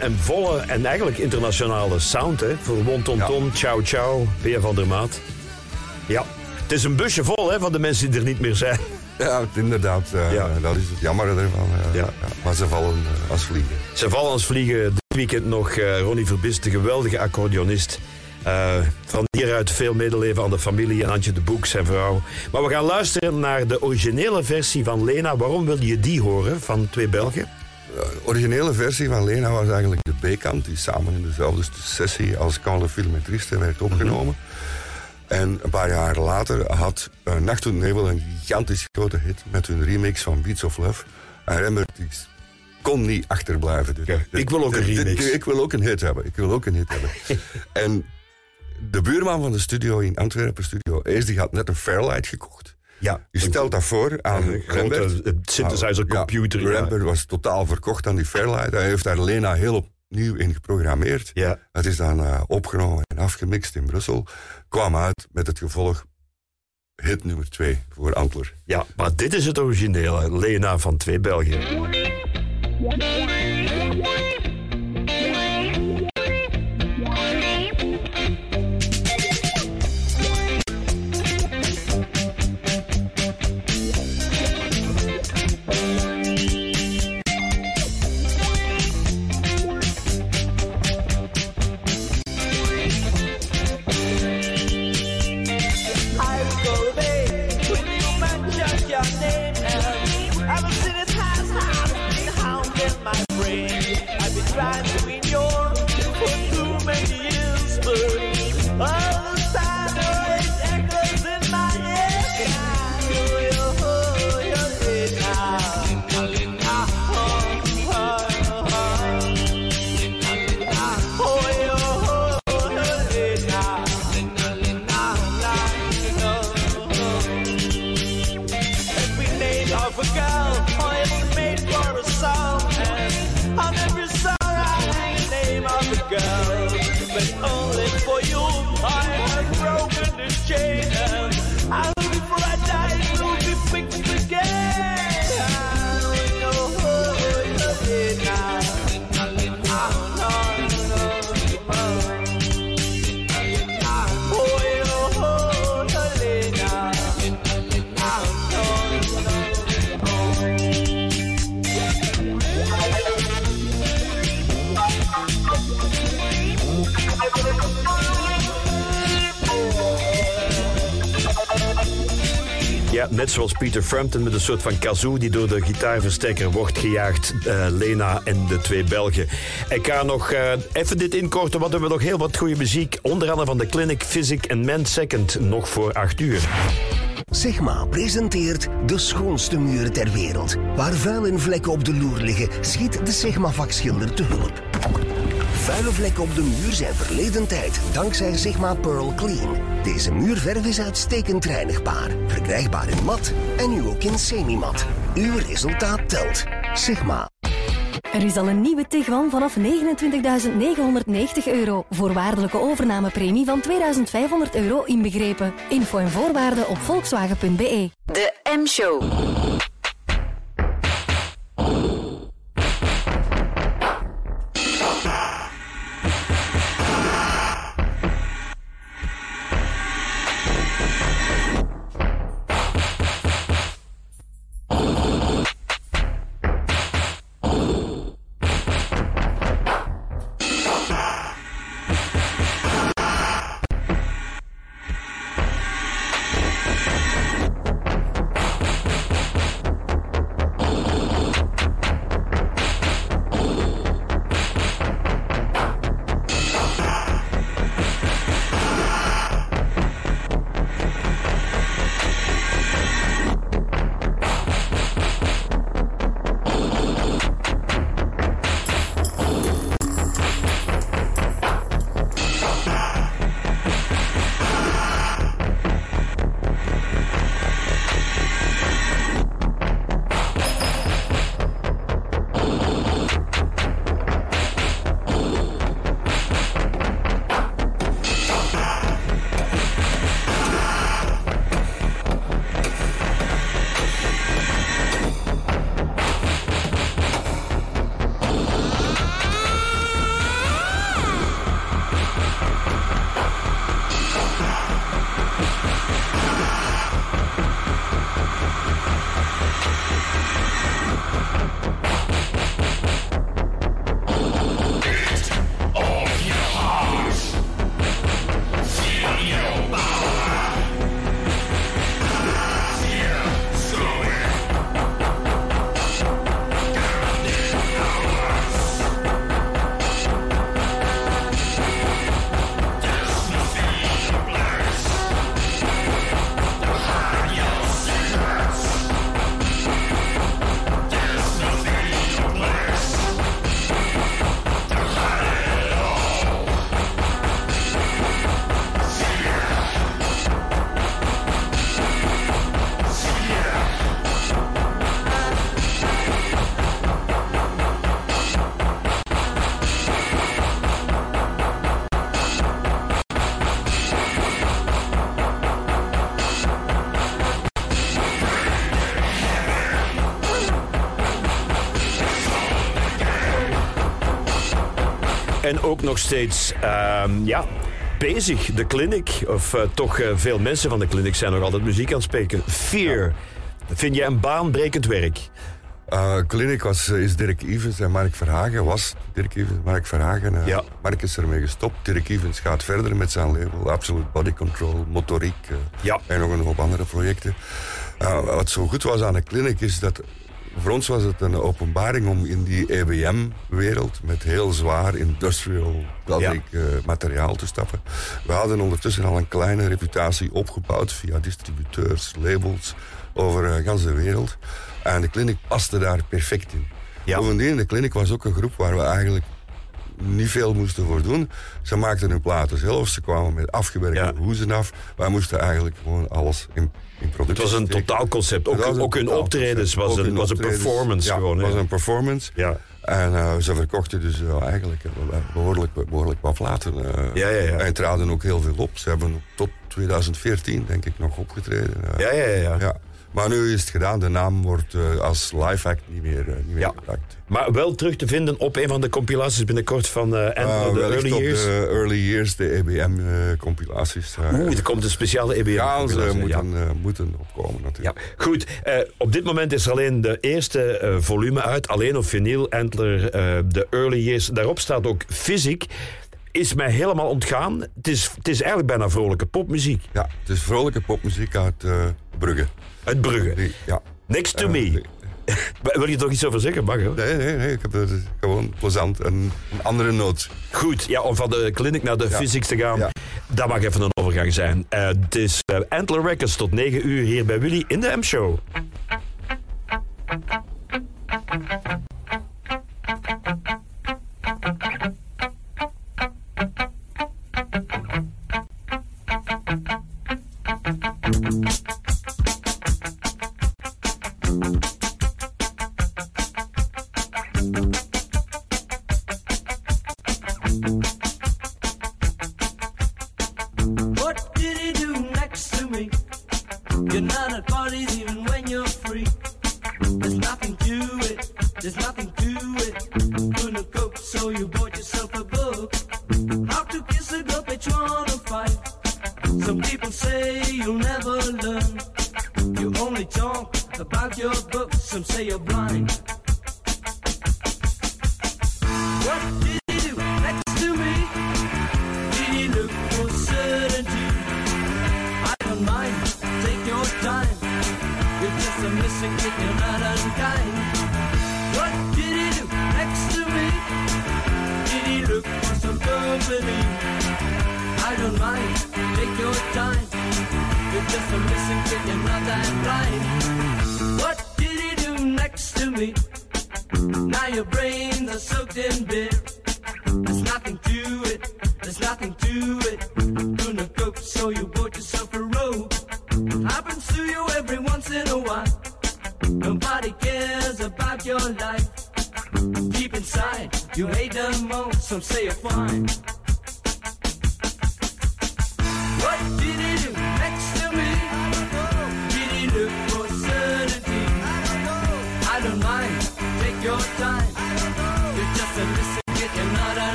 A: En volle en eigenlijk internationale sound, hè. Voor Wontonton, Ciao Ciao, Peer van der Maat. Ja, het is een busje vol, hè, van de mensen die er niet meer zijn.
B: Ja, inderdaad. eh,
A: Ja.
B: Dat is het jammer ervan. eh,
A: Ja.
B: ja. Maar ze vallen eh, als vliegen.
A: Ze vallen als vliegen. Dit weekend nog Ronnie Verbist, de geweldige accordeonist. Van hieruit veel medeleven aan de familie en Antje de Boek, zijn vrouw. Maar we gaan luisteren naar de originele versie van Lena. Waarom wil je die horen van twee Belgen?
B: De originele versie van Lena was eigenlijk de B-kant, die samen in dezelfde sessie als Quand le Filmetriste werd opgenomen. En een paar jaar later had uh, Nacht Nebel een gigantisch grote hit met hun remix van Beats of Love. En Rembert kon niet achterblijven.
A: Ja, ik wil ook een remix.
B: ik wil ook een hit hebben. Ik wil ook een hit hebben. en de buurman van de studio in Antwerpen, Studio Ace, die had net een Fairlight gekocht.
A: Ja,
B: Je stelt dat voor aan
A: een
B: Rembert.
A: grote eh, synthesizer
B: Ja,
A: computer. Ja,
B: Rembert was totaal verkocht aan die Fairlight. Hij heeft daar Lena heel opnieuw in geprogrammeerd.
A: Ja.
B: Het is dan eh, opgenomen en afgemixt in Brussel. Kwam uit met het gevolg hit nummer 2 voor Antler.
A: ja, maar dit is het originele. Lena van twee Belgen.
E: I
A: net zoals Peter Frampton met een soort van kazoo die door de gitaarversterker wordt gejaagd. eh, Lena en de twee Belgen. Ik ga nog eh, even dit inkorten, want we hebben nog heel wat goede muziek. Onder andere van de Clinic, Physic en Man Second, nog voor acht uur.
I: Sigma presenteert de schoonste muren ter wereld. Waar vuil en vlekken op de loer liggen, schiet de Sigma vakschilder te hulp. Vuile vlekken op de muur zijn verleden tijd, dankzij Sigma Pearl Clean. Deze muurverf is uitstekend reinigbaar, verkrijgbaar in mat en nu ook in semi-mat. Uw resultaat telt. Sigma.
J: Er is al een nieuwe Tiguan vanaf 29.990 euro. Voorwaardelijke overnamepremie van 2500 euro inbegrepen. Info en voorwaarden op volkswagen.be.
C: De M-show.
K: En ook nog steeds, ehm, ja, bezig. De clinic, of eh, toch eh, veel mensen van de clinic zijn nog altijd muziek aan het spreken. Fear. Vind jij een baanbrekend werk?
B: Uh, Clinic was, is Dirk Evans en Mark Verhagen. Was Dirk Evans Mark Verhagen.
K: Ja.
B: Mark is ermee gestopt. Dirk Evans gaat verder met zijn label. Absolute Body Control, Motoriek.
K: Ja.
B: En nog een hoop andere projecten. Wat zo goed was aan de Clinic is dat... Voor ons was het een openbaring om in die EBM-wereld... met heel zwaar industrial body uh, materiaal te stappen. We hadden ondertussen al een kleine reputatie opgebouwd... via distributeurs, labels, over uh, gans de wereld. En de clinic paste daar perfect in.
K: Ja.
B: Bovendien, de clinic was ook een groep waar we eigenlijk niet veel moesten voor doen. Ze maakten hun platen zelf, ze kwamen met afgewerkte
K: Ja.
B: hoezen af. Wij moesten eigenlijk gewoon alles in, in
K: Het
B: productie
K: was een
B: steken.
K: totaalconcept. Ook,
B: Het
K: ook hun optredens was een, was een performance
B: ja,
K: gewoon.
B: Het was een performance.
K: Ja.
B: En eh, ze verkochten dus eh, eigenlijk eh, behoorlijk, behoorlijk wat platen.
K: Ja, ja, ja.
B: En traden ook heel veel op. Ze hebben tot 2014, denk ik, nog opgetreden.
K: Ja, ja, ja, ja.
B: Maar nu is het gedaan. De naam wordt als live act niet meer, niet meer gebruikt.
K: Maar wel terug te vinden op een van de compilaties binnenkort van eh Antler,
B: Uh,
K: de Early
B: op
K: Years.
B: de early years, de EBM-compilaties.
K: Oeh, er komt een speciale EBM.
B: ja, ze moeten, eh, moeten opkomen
K: Ja,
B: natuurlijk.
K: goed. Eh, op dit moment is er alleen de eerste eh, volume uit. Alleen op vinyl, Antler, eh, de Early Years. Daarop staat ook Fysiek. Is mij helemaal ontgaan. Het is, het is eigenlijk bijna vrolijke popmuziek.
B: Ja, het is vrolijke popmuziek uit eh, Brugge.
K: Uit Brugge.
B: Die- ja.
K: Next to
B: Eh,
K: me.
B: die-
K: Wil je er toch iets over zeggen? Mag hoor.
B: Nee, nee, nee, ik heb het gewoon plezant. Een, een andere noot.
K: Goed, ja, om van de clinic naar de
B: Ja.
K: physics te gaan,
B: Ja.
K: dat mag even een overgang zijn. Eh, het is eh, Antler Records tot 9 uur hier bij Willy in de M-show.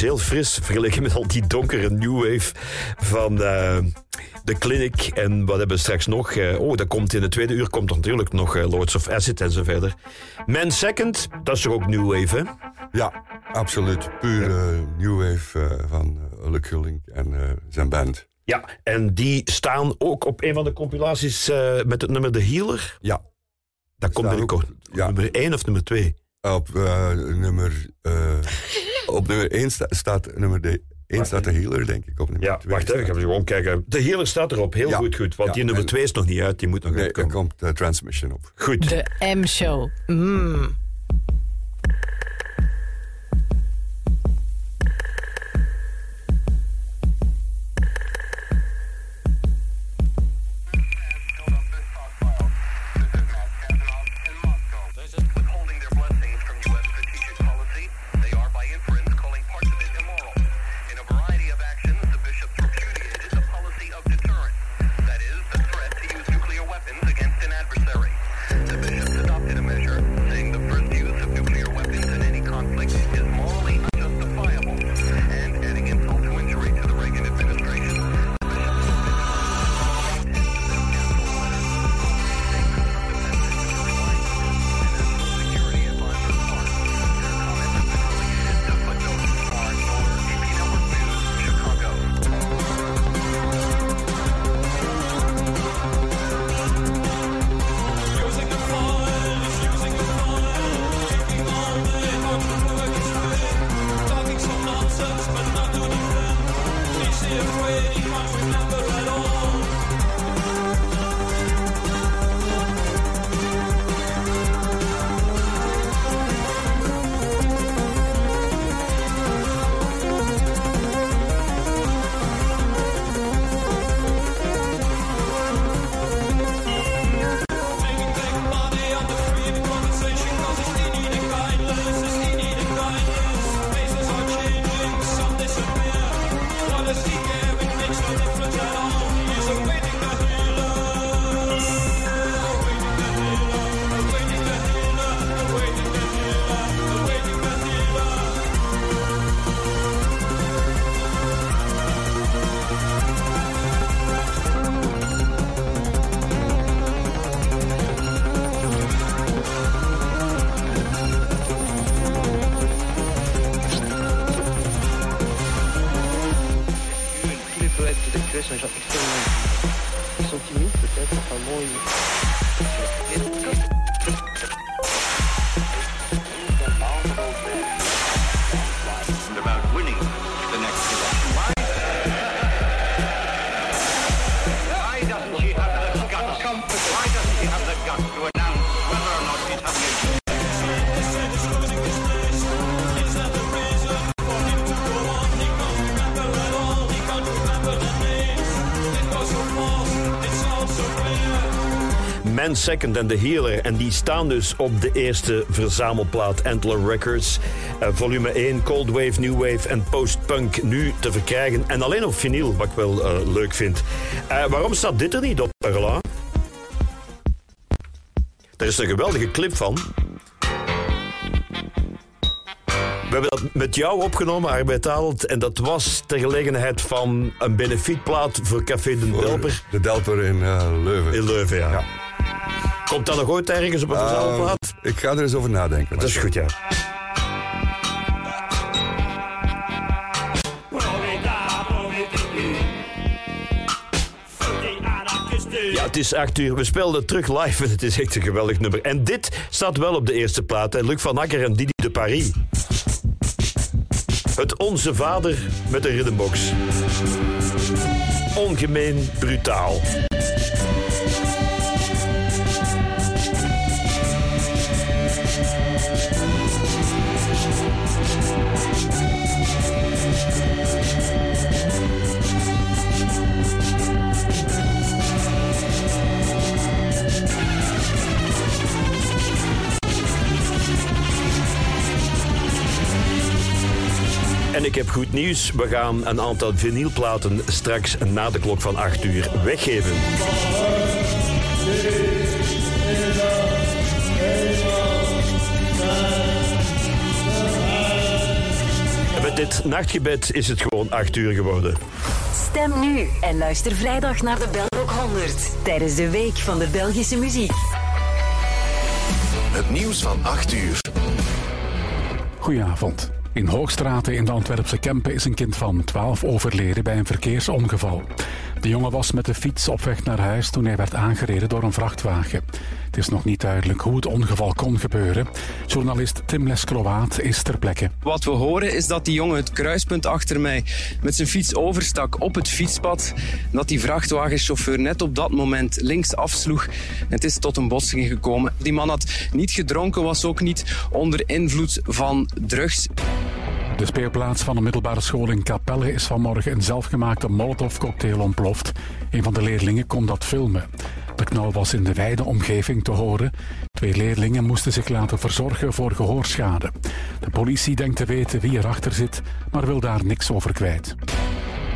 K: Is heel fris vergeleken met al die donkere new wave van eh, de Clinic. En wat hebben we straks nog? Eh, oh, dat komt in de tweede uur komt er natuurlijk nog eh, Lords of Acid en zo verder. Man Second, dat is toch ook new wave, hè?
B: Ja, absoluut. Puur eh, new wave van uh, Luc Gulling en zijn band.
A: Ja, en die staan ook op een van de compilaties met het nummer The Healer.
B: Ja.
A: Dat komt
B: ook- ja.
A: Nummer 1 of nummer 2?
B: Op eh, nummer... op nummer 1 staat nummer de, 1 staat de healer, denk ik. Op nummer
A: Ja,
B: twee
A: wacht even, ik even gewoon kijken. The Healer staat erop, heel
B: Ja.
A: goed, goed. Want
B: Ja,
A: die nummer
B: en-
A: 2 is nog niet uit, die moet nog
B: Nee, er
A: uitkomen.
B: komt eh, Transmission op.
A: Goed.
L: De M-show. Mm.
A: Second en The Healer. En die staan dus op de eerste verzamelplaat Antler Records. Eh, volume 1, Cold Wave, New Wave en Post-Punk nu te verkrijgen. En alleen op vinyl, wat ik wel eh, leuk vind. Eh, waarom staat dit er niet op, Perla? Er is een geweldige clip van. We hebben dat met jou opgenomen, Arbeid Adelt. En dat was ter gelegenheid van een benefietplaat voor Café de Delper.
B: De Delper in Leuven.
A: In Leuven, ja. Komt dat nog ooit ergens op een verzamelplaat?
B: ik ga er eens over nadenken.
A: Dat is goed, ja. Ja, het is acht uur. We speelden terug live en het is echt een geweldig nummer. En dit staat wel op de eerste plaat. hè. Luc van Akker en Didi de Paris. Het Onze Vader met een rhythmbox. Ongemeen brutaal. Ik heb goed nieuws. We gaan een aantal vinylplaten straks na de klok van 8 uur weggeven. En met dit nachtgebed is het gewoon 8 uur geworden.
C: Stem nu en luister vrijdag naar de Belrock 100 tijdens de Week van de Belgische Muziek.
D: Het nieuws van 8 uur.
M: Goedenavond. In Hoogstraten in de Antwerpse Kempen is een kind van 12 overleden bij een verkeersongeval. De jongen was met de fiets op weg naar huis toen hij werd aangereden door een vrachtwagen. Het is nog niet duidelijk hoe het ongeval kon gebeuren. Journalist Tim Lescloaat is ter plekke.
N: Wat we horen is dat die jongen het kruispunt achter mij met zijn fiets overstak op het fietspad. Dat die vrachtwagenchauffeur net op dat moment links afsloeg. Het is tot een botsing gekomen. Die man had niet gedronken, was ook niet onder invloed van drugs.
M: De speelplaats van een middelbare school in Capelle is vanmorgen een zelfgemaakte molotovcocktail ontploft. Een van de leerlingen kon dat filmen. De knal was in de wijde omgeving te horen. Twee leerlingen moesten zich laten verzorgen voor gehoorschade. De politie denkt te weten wie erachter zit, maar wil daar niks over kwijt.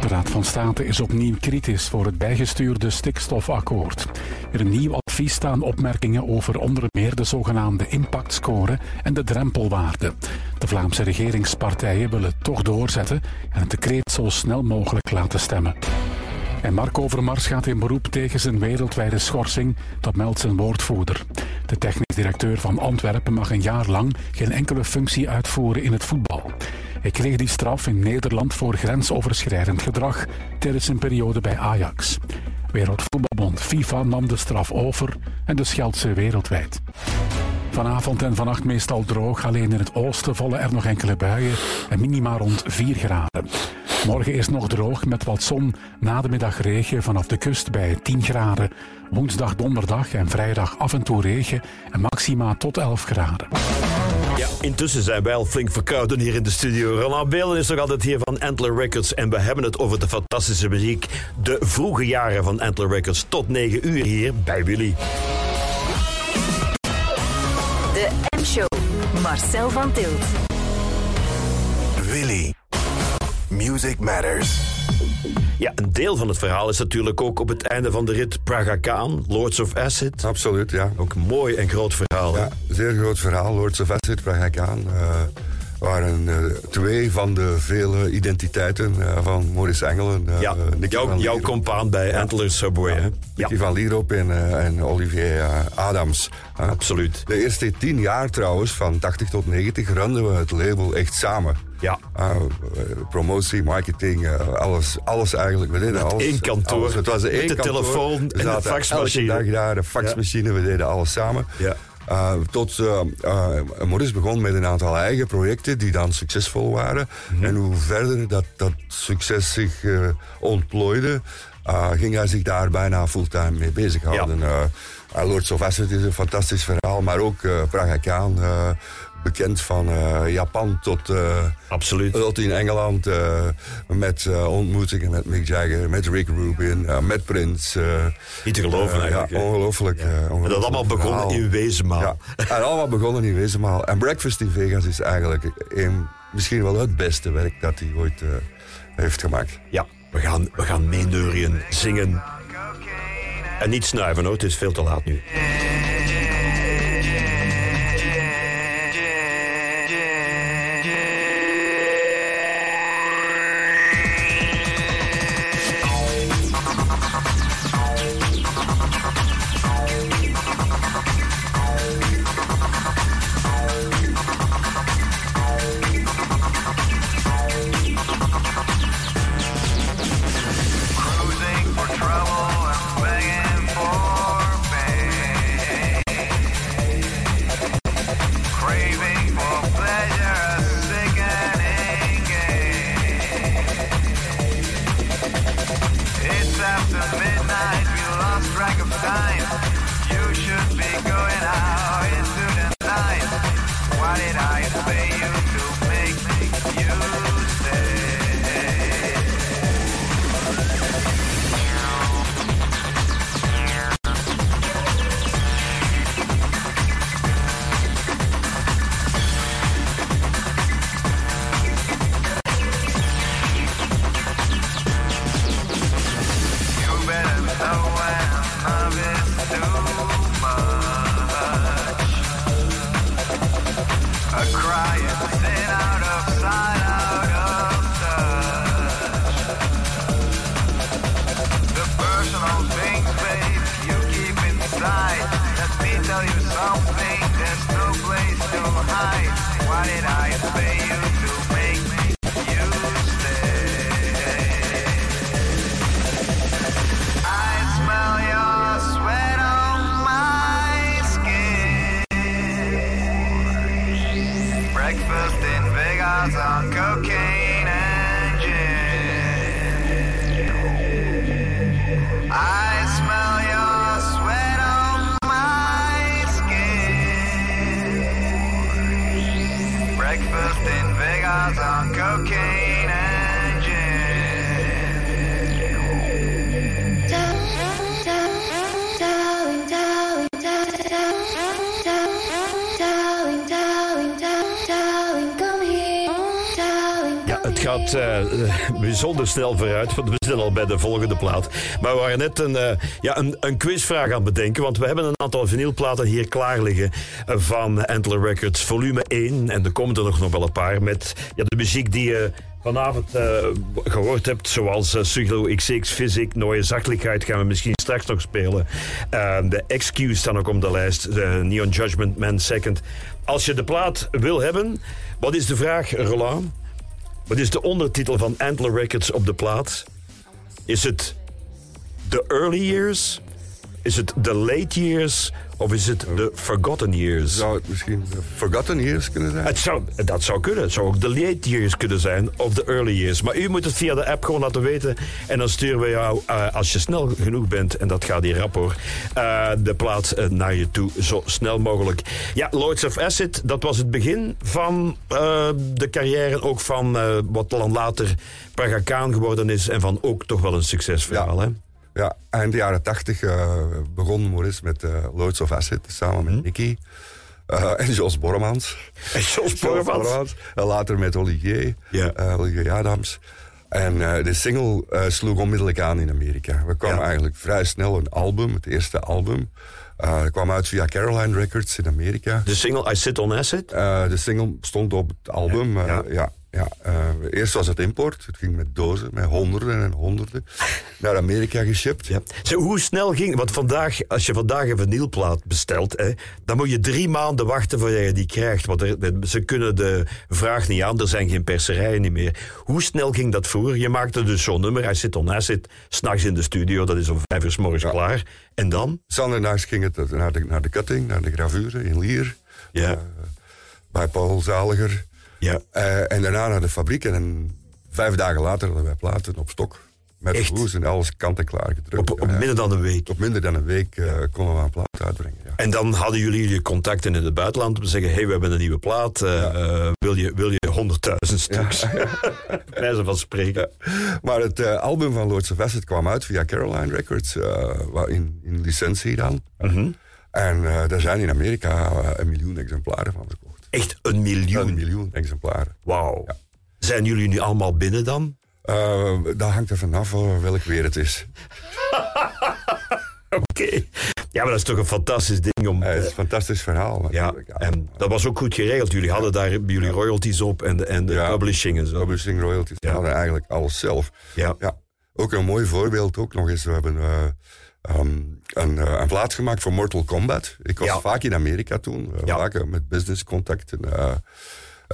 M: De Raad van State is opnieuw kritisch voor het bijgestuurde stikstofakkoord. In een nieuw advies staan opmerkingen over onder meer de zogenaamde impactscore en de drempelwaarde. De Vlaamse regeringspartijen willen toch doorzetten en het decreet zo snel mogelijk laten stemmen. En Mark Overmars gaat in beroep tegen zijn wereldwijde schorsing, dat meldt zijn woordvoerder. De technisch directeur van Antwerpen mag een jaar lang geen enkele functie uitvoeren in het voetbal. Hij kreeg die straf in Nederland voor grensoverschrijdend gedrag tijdens zijn periode bij Ajax. Wereldvoetbalbond FIFA nam de straf over en de scheldt ze wereldwijd. Vanavond en vannacht meestal droog, alleen in het oosten vallen er nog enkele buien en minima rond 4 graden. Morgen is nog droog met wat zon, na de middag regen vanaf de kust bij 10 graden. Woensdag, donderdag en vrijdag af en toe regen en maxima tot 11 graden.
A: Ja, intussen zijn wij al flink verkouden hier in de studio. Ronald Belen is nog altijd hier van Antler Records en we hebben het over de fantastische muziek. De vroege jaren van Antler Records tot 9 uur hier bij Willy.
C: De M-show. Marcel van Tilt.
D: Willy. Music Matters.
A: Ja, een deel van het verhaal is natuurlijk ook op het einde van de rit Praga Kaan, Lords of Acid.
B: Absoluut, ja.
A: Ook een mooi en groot verhaal.
B: Ja, zeer groot verhaal. Lords of Acid, Praga Kaan. eh, waren eh, twee van de vele identiteiten eh, van Maurice Engelen. eh,
A: Ja,
B: Nicky
A: jouw, compaan bij Antler Subway. Hè?
B: Nicky van Lierop en, en Olivier Adams.
A: Absoluut.
B: De eerste tien jaar trouwens, van 80 tot 90, runden we het label echt samen.
A: Ja.
B: Eh, promotie, marketing, alles, alles eigenlijk. We deden
A: Met
B: alles.
A: één kantoor,
B: alles. Het was één
A: de
B: kantoor.
A: telefoon en de faxmachine.
B: Elke dag daar, de faxmachine, we deden alles samen.
A: Ja.
B: Eh, tot eh, Maurice begon met een aantal eigen projecten die dan succesvol waren.
A: Mhm.
B: En hoe verder dat, dat succes zich ontplooide, ging hij zich daar bijna fulltime mee bezighouden. Eh, eh, Lords of Acid is een fantastisch verhaal, maar ook uh, Praga Khan, eh, bekend van eh, Japan tot, eh,
A: Absoluut.
B: tot in Engeland. eh, met eh, ontmoetingen met Mick Jagger, met Rick Rubin, eh, met Prince. eh,
A: Niet te geloven
B: eh,
A: eigenlijk,
B: Ja, ongelooflijk. eh,
A: En dat
B: ongelooflijk
A: allemaal begonnen
B: verhaal.
A: in Wezenmaal.
B: Ja, en allemaal begonnen in Wezenmaal. En Breakfast in Vegas is eigenlijk een, misschien wel het beste werk dat hij ooit eh, heeft gemaakt.
A: Ja, we gaan, we gaan zingen. En niet snuiven, hoor. het is veel te laat nu. Snel vooruit, want we zijn al bij de volgende plaat. Maar we waren net een, eh, ja, een, een quizvraag aan het bedenken, want we hebben een aantal vinylplaten hier klaar liggen eh, van Antler Records, volume 1. En er komen er nog, wel een paar met ja, de muziek die je vanavond eh, gehoord hebt, zoals uh, Suglo XX, Physic, Nooie Zachtelijkheid gaan we misschien straks nog spelen. De Excuse staan ook op de lijst, de Neon Judgment Man Second. Als je de plaat wil hebben, wat is de vraag, Roland? Wat is de ondertitel van Antler Records op de plaat? Is het The Early Years? Is het The Late Years? Of is het The Forgotten Years?
B: Zou het misschien The Forgotten Years kunnen zijn?
A: Het zou, dat zou kunnen. Het zou ook The Late Years kunnen zijn. Of The Early Years. Maar u moet het via de app gewoon laten weten. En dan sturen we jou, eh, als je snel genoeg bent... en dat gaat hier rap hoor... eh, de plaat eh, naar je toe zo snel mogelijk. Ja, Lords of Acid, dat was het begin van de carrière. Ook van wat dan later Praga Khan geworden is. En van ook toch wel een succesverhaal, hè?
B: Ja, eind jaren tachtig uh, begon Maurice met uh, Lords of Acid samen met Nicky. Uh, en Jos Borremans.
A: En Jos Borremans.
B: En later met Olivier,
A: ja.
B: Olivier Adams. En de single sloeg onmiddellijk aan in Amerika. We kwamen ja. eigenlijk vrij snel een album, het eerste album. Uh, kwam uit via Caroline Records in Amerika.
A: De single I Sit on Acid?
B: De single stond op het album. Ja, ja. ja eerst was het import. Het ging met dozen, met honderden en honderden. naar Amerika geshipped.
A: Ja. Zo, hoe snel ging... Want vandaag, als je vandaag een vinylplaat bestelt... Hè, dan moet je drie maanden wachten voordat je die krijgt. Want er, ze kunnen de vraag niet aan. Er zijn geen perserijen niet meer. Hoe snel ging dat vroeger? Je maakte dus zo'n nummer. I Sit on Acid. S'nachts in de studio. Dat is om vijf uur s morgens klaar. En dan?
B: Zandernachts ging het naar de, naar de cutting, naar de gravure in Lier.
A: Ja. Uh,
B: bij Paul Zaliger.
A: Ja.
B: Uh, en daarna naar de fabriek. En vijf dagen later hadden wij platen op stok. Met
A: Echt?
B: en alles kant-en-klaar gedrukt.
A: Op, op ja, minder dan een week?
B: Op minder dan een week uh, konden we een plaat uitbrengen. Ja.
A: En dan hadden jullie je contacten in het buitenland om te zeggen... hé, hey, we hebben een nieuwe plaat. Ja. wil je, wil je 100.000 stuks? Wijze van spreken.
B: Maar het uh, album van of Acid kwam uit via Caroline Records. In, in licentie dan.
A: -hmm.
B: En daar zijn in Amerika een miljoen exemplaren van verkocht.
A: Echt een miljoen?
B: Een miljoen exemplaren.
A: Wauw. Ja. Zijn jullie nu allemaal binnen dan?
B: Uh, dat hangt er vanaf welk weer het is.
A: Oké. Okay. Ja, maar dat is toch een fantastisch ding om...
B: Ja, het is een fantastisch verhaal.
A: Ja, en dat was ook goed geregeld. Jullie hadden daar jullie royalties op en de, en de ja, publishing en zo.
B: Publishing royalties. We hadden eigenlijk alles zelf.
A: Ja.
B: ja. Ook een mooi voorbeeld ook nog eens. We hebben uh, um, een, uh, een plaats gemaakt voor Mortal Kombat. Ik was vaak in Amerika toen. Uh, vaak met businesscontacten.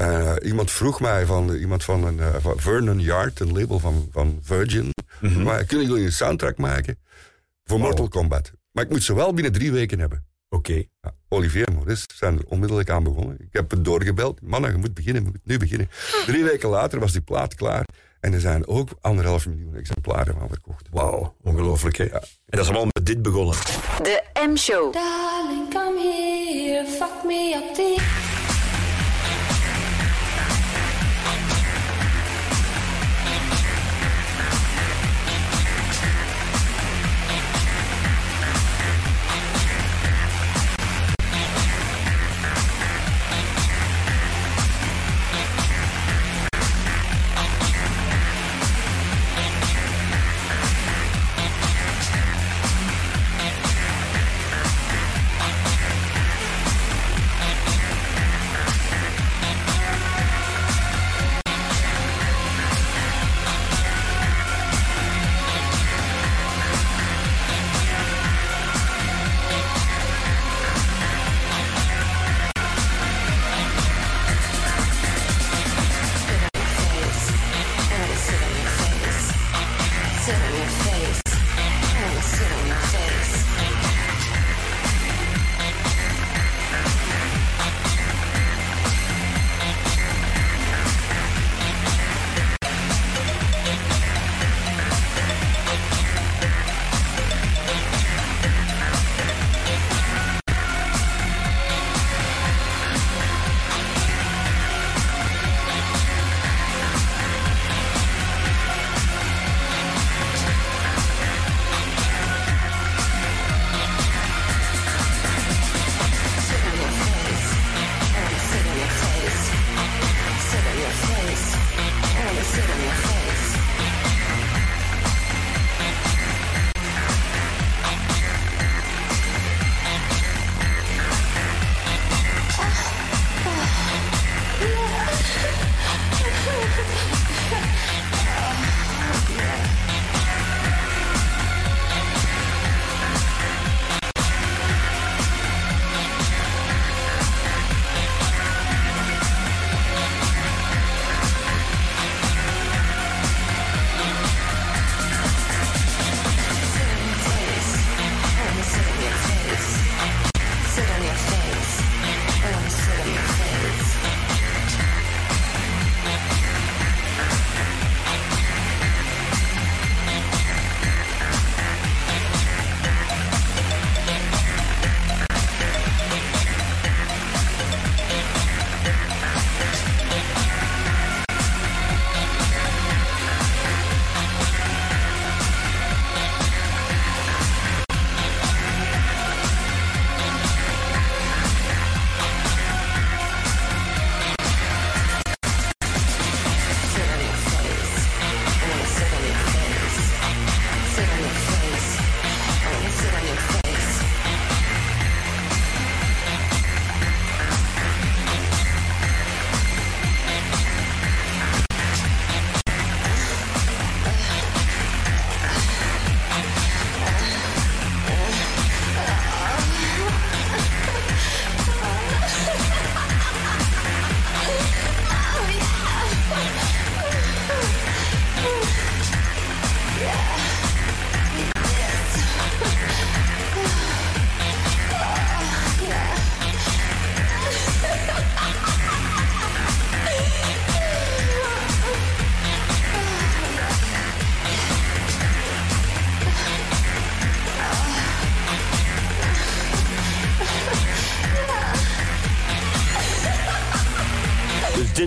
B: Uh, iemand vroeg mij van iemand van, een, van Vernon Yard, een label van, van Virgin. Mm -hmm. maar kunnen jullie een soundtrack maken voor wow. Mortal Kombat? Maar ik moet ze wel binnen drie weken hebben.
A: Oké. Okay.
B: Ja, Olivier en Maurice zijn er onmiddellijk aan begonnen. Ik heb het doorgebeld. Mannen, je moet beginnen, je moet nu beginnen. Drie weken later was die plaat klaar. En er zijn ook anderhalf miljoen exemplaren van verkocht.
A: Wauw, ongelooflijk hè? Ja. En dat is allemaal met dit begonnen.
C: De M-show.
O: Darling, come here, fuck me up.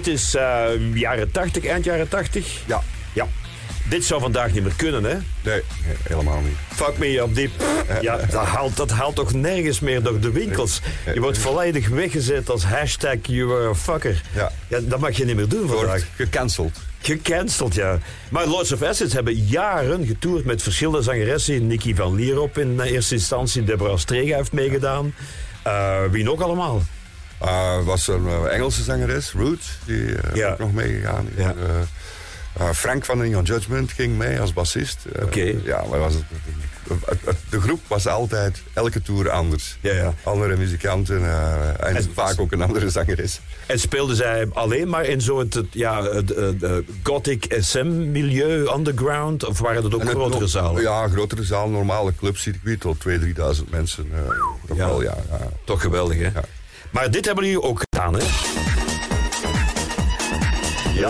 A: Dit is eh, jaren 80, eind jaren 80?
B: Ja.
A: Ja. Dit zou vandaag niet meer kunnen, hè?
B: Nee, helemaal niet.
A: Fuck me op die... Ja, dat haalt, dat haalt toch nergens meer door de winkels. Je wordt volledig weggezet als hashtag you are a fucker.
B: Ja.
A: ja dat mag je niet meer doen vandaag.
B: Wordt gecanceld.
A: Gecanceld, ja. Maar Lords of Assets hebben jaren getoerd met verschillende zangeressen. Nicky van Lierop in eerste instantie. Deborah Strega heeft meegedaan. Eh, wie nog allemaal?
B: Uh, was een uh, Engelse zangeres, Roots, die uh,
A: Ja.
B: ook nog meegegaan. is.
A: Ja.
B: Frank van on Judgment ging mee als bassist.
A: Oké.
B: Ja, maar was het, de groep was altijd elke tour anders.
A: Ja, ja.
B: Andere muzikanten uh, en,
A: En-
B: vaak ook een andere zangeres.
A: En speelden zij alleen maar in zo'n ja, het, het, het gothic SM-milieu, underground? Of waren dat ook grotere zalen?
B: Ja, grotere zaal, normale clubcircuit tot 2.000, 3.000 mensen. uh, toch
A: Ja.
B: wel, ja, ja.
A: Toch geweldig, hè? Maar dit hebben jullie ook gedaan, hè?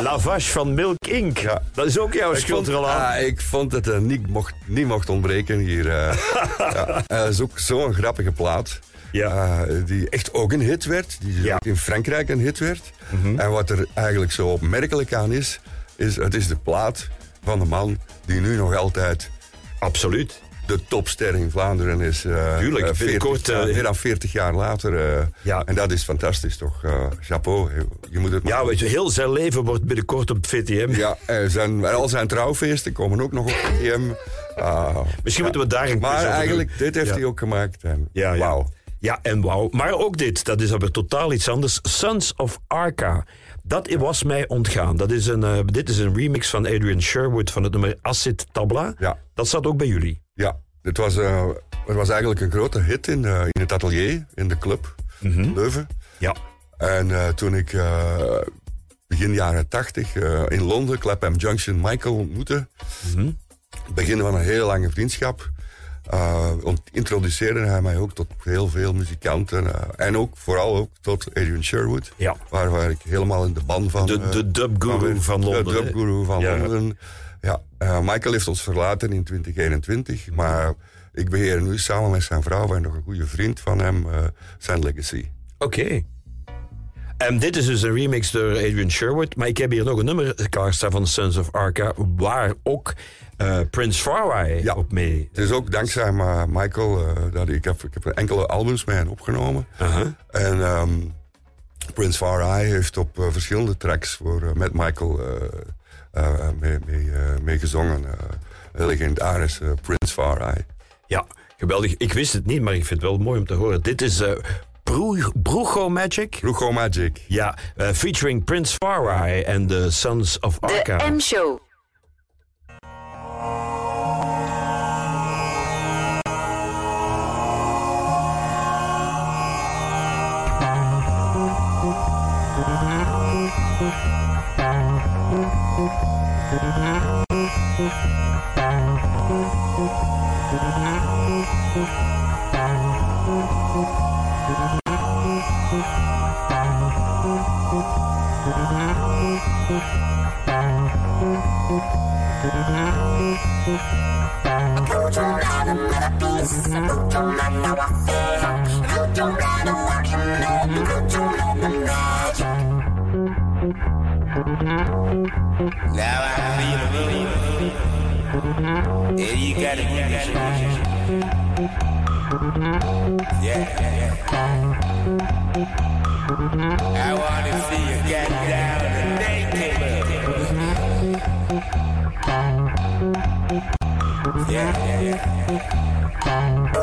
A: La Vache van Milk Inc. Dat is ook jouw
B: Ik
A: schuld
B: vond,
A: er al aan.
B: ah, ik vond dat het niet mocht, niet mocht ontbreken hier. eh. ja, eh, is ook zo'n grappige plaat. Eh, die echt ook een hit werd. Die ook in Frankrijk een hit werd.
A: Mhm.
B: En wat er eigenlijk zo opmerkelijk aan is, is het is de plaat van de man die nu nog altijd...
A: Absoluut.
B: De topster in Vlaanderen is. eh,
A: Tuurlijk,
B: eh, 40
A: binnenkort,
B: jaar-
A: eh,
B: meer dan 40 jaar later.
A: Ja.
B: En dat is fantastisch toch. chapeau. Je moet het maar
A: Ja, weet je, heel zijn leven wordt binnenkort op VTM.
B: ja, en zijn, en al zijn trouwfeesten komen ook nog op VTM. Ah,
A: Misschien moeten we daar een
B: Maar
A: doen.
B: eigenlijk, dit heeft
A: Ja.
B: hij ook gemaakt. En
A: Ja, ja.
B: wauw.
A: Ja, en wauw. Maar ook dit, dat is alweer totaal iets anders. Sons of Arca. Dat was mij ontgaan. Dat is een, dit is een remix van Adrian Sherwood van het nummer Acid Tabla.
B: Ja.
A: Dat zat ook bij jullie.
B: Ja, dit was, eh, het was eigenlijk een grote hit in, eh, in het atelier, in de club, Leuven.
A: Ja.
B: En eh, toen ik begin jaren tachtig in Londen, Clapham Junction, Michael ontmoette, begin van een heel lange vriendschap, introduceerde hij mij ook tot heel veel muzikanten. en ook vooral ook tot Adrian Sherwood,
A: Ja.
B: waar, waar ik helemaal in de ban van...
A: De- de dubguru
B: ben.
A: van Londen,
B: De dubguru van. Londen. Ja, eh, Michael heeft ons verlaten in 2021, maar ik beheer nu samen met zijn vrouw en nog een goede vriend van hem eh, zijn legacy.
A: Oké. En dit is dus een remix door Adrian Sherwood. Maar ik heb hier nog een nummer klaarstaan van Sons of Arca... waar ook eh, Prince Farai op mee...
B: Het is ook dankzij ma- Michael dat ik heb, ik heb enkele albums met hem opgenomen. En ehm, Prince Far Eye heeft op verschillende tracks voor, met Michael mee, mee, eh, mee gezongen. eh, een legendarische Prince Far Eye.
A: Ja, geweldig. Ik wist het niet, maar ik vind het wel mooi om te horen. Dit is eh Bru- Brujo Magic.
B: Brujo Magic.
A: Ja, eh, featuring Prince Farai en the Sons of Arca.
C: De M-show.
P: Now I feel the room. Yeah, you gotta get this Yeah, yeah. I wanna see you get down and. Yeah, yeah, yeah.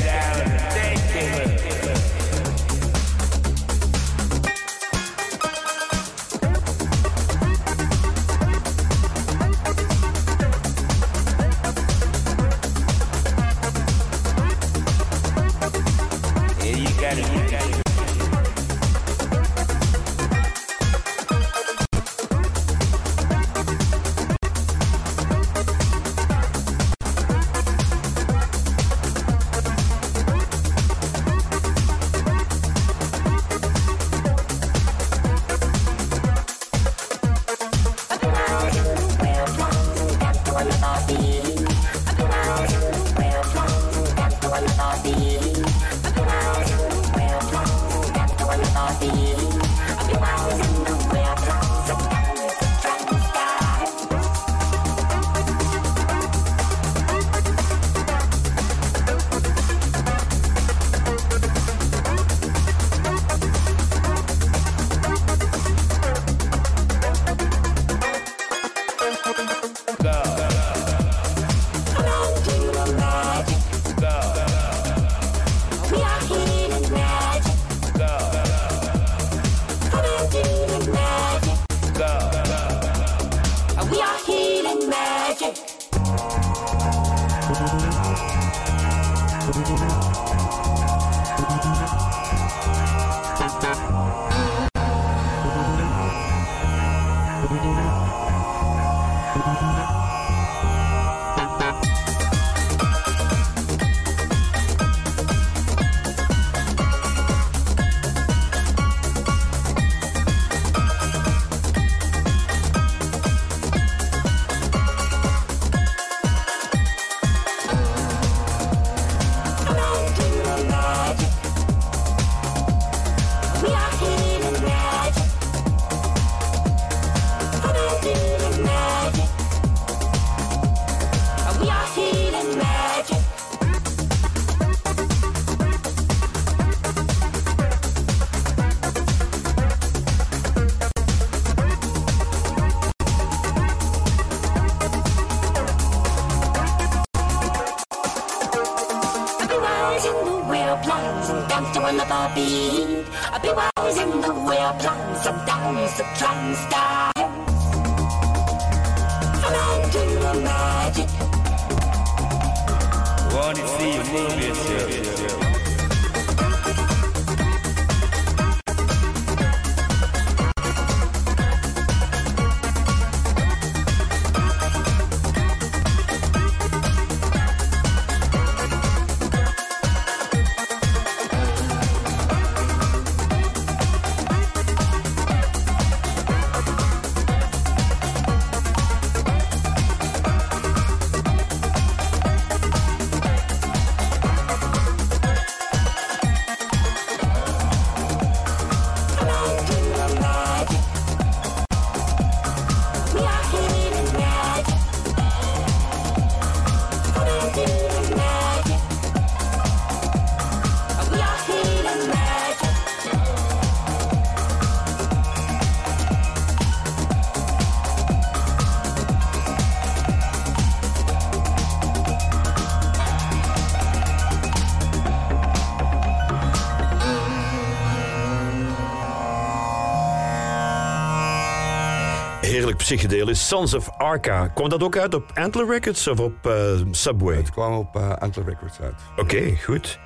A: Heerlijk psychedelisch. Sons of Arca. Kwam dat ook uit op Antler Records of op eh, Subway?
B: Het kwam op uh, Antler Records uit.
A: Oké, goed.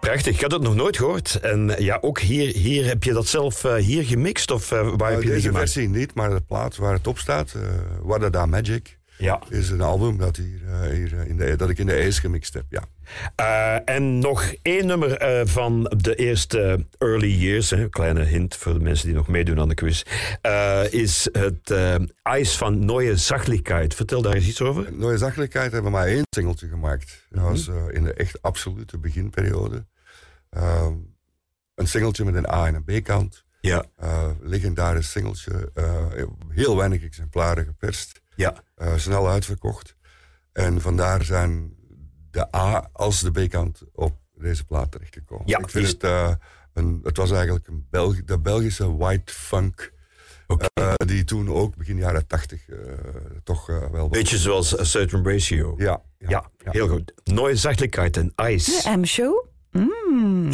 A: Prachtig. Ik had het nog nooit gehoord. En eh, ja, ook hier, hier heb je dat zelf eh, hier gemixt? Of eh, waar heb je die
B: deze versie niet, maar de plaat waar het op staat, uh, Wadada Magic,
A: Ja.
B: is een album dat, hier, eh, hier eh, in de, dat ik in de Ace gemixt heb. Ja.
A: Eh, en nog één nummer van de eerste early years, hè, kleine hint voor de mensen die nog meedoen aan de quiz, is het IJs van Neue Sachlichkeit. Vertel daar eens iets over.
B: Neue Sachlichkeit hebben we maar één singeltje gemaakt. Dat
A: Mhm.
B: was in de echt absolute beginperiode. Ehm, een singeltje met een A- en een B-kant.
A: Ja.
B: Legendarisch singeltje. heel weinig exemplaren geperst.
A: Ja.
B: Eh, snel uitverkocht. En vandaar zijn de A- als de B-kant op deze plaat terechtgekomen.
A: Ja,
B: Ik vind
A: die-
B: het, eh, een, het was eigenlijk een Belg, de Belgische white funk. eh, die toen ook begin jaren tachtig eh, toch eh, wel...
A: Beetje zoals A Certain Ratio.
B: Ja,
A: ja, heel goed. Neue Sachlichkeit en IJs.
Q: De M-show? Mm.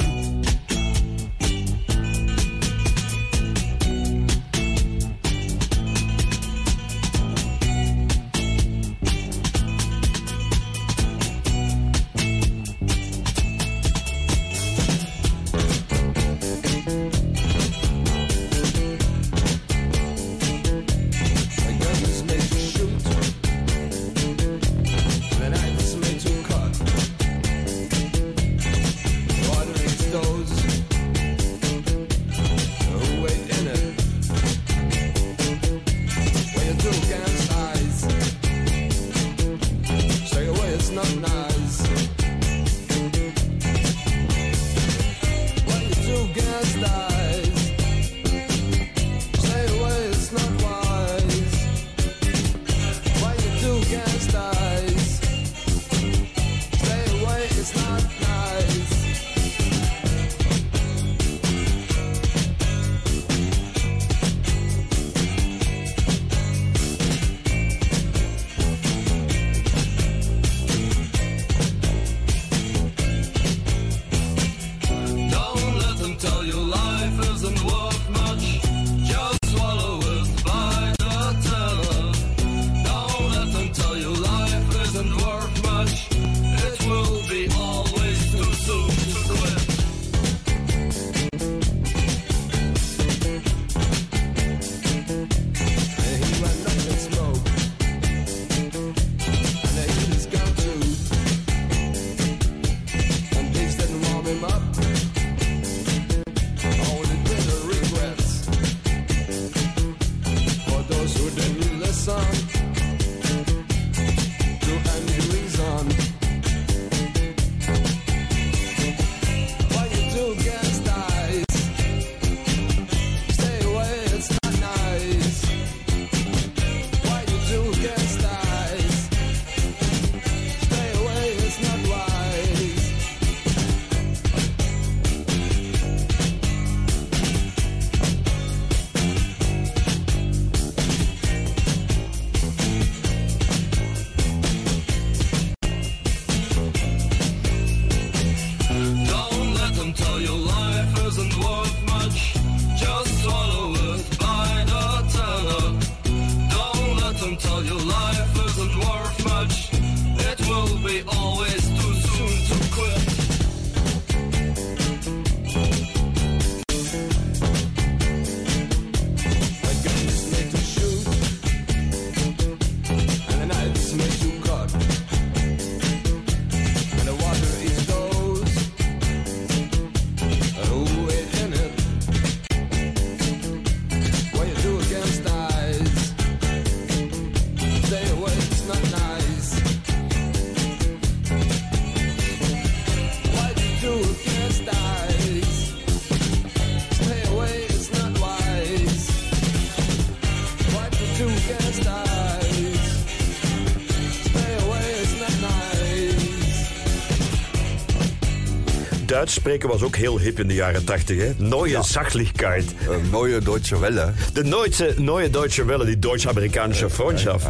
A: Spreken was ook heel hip in de jaren 80. Hè? Neue
B: Ja.
A: Sachlichkeit.
B: Een mooie Deutsche Welle.
A: De Neue, Neue Deutsche Welle, die Duits-Amerikanische Freundschaft.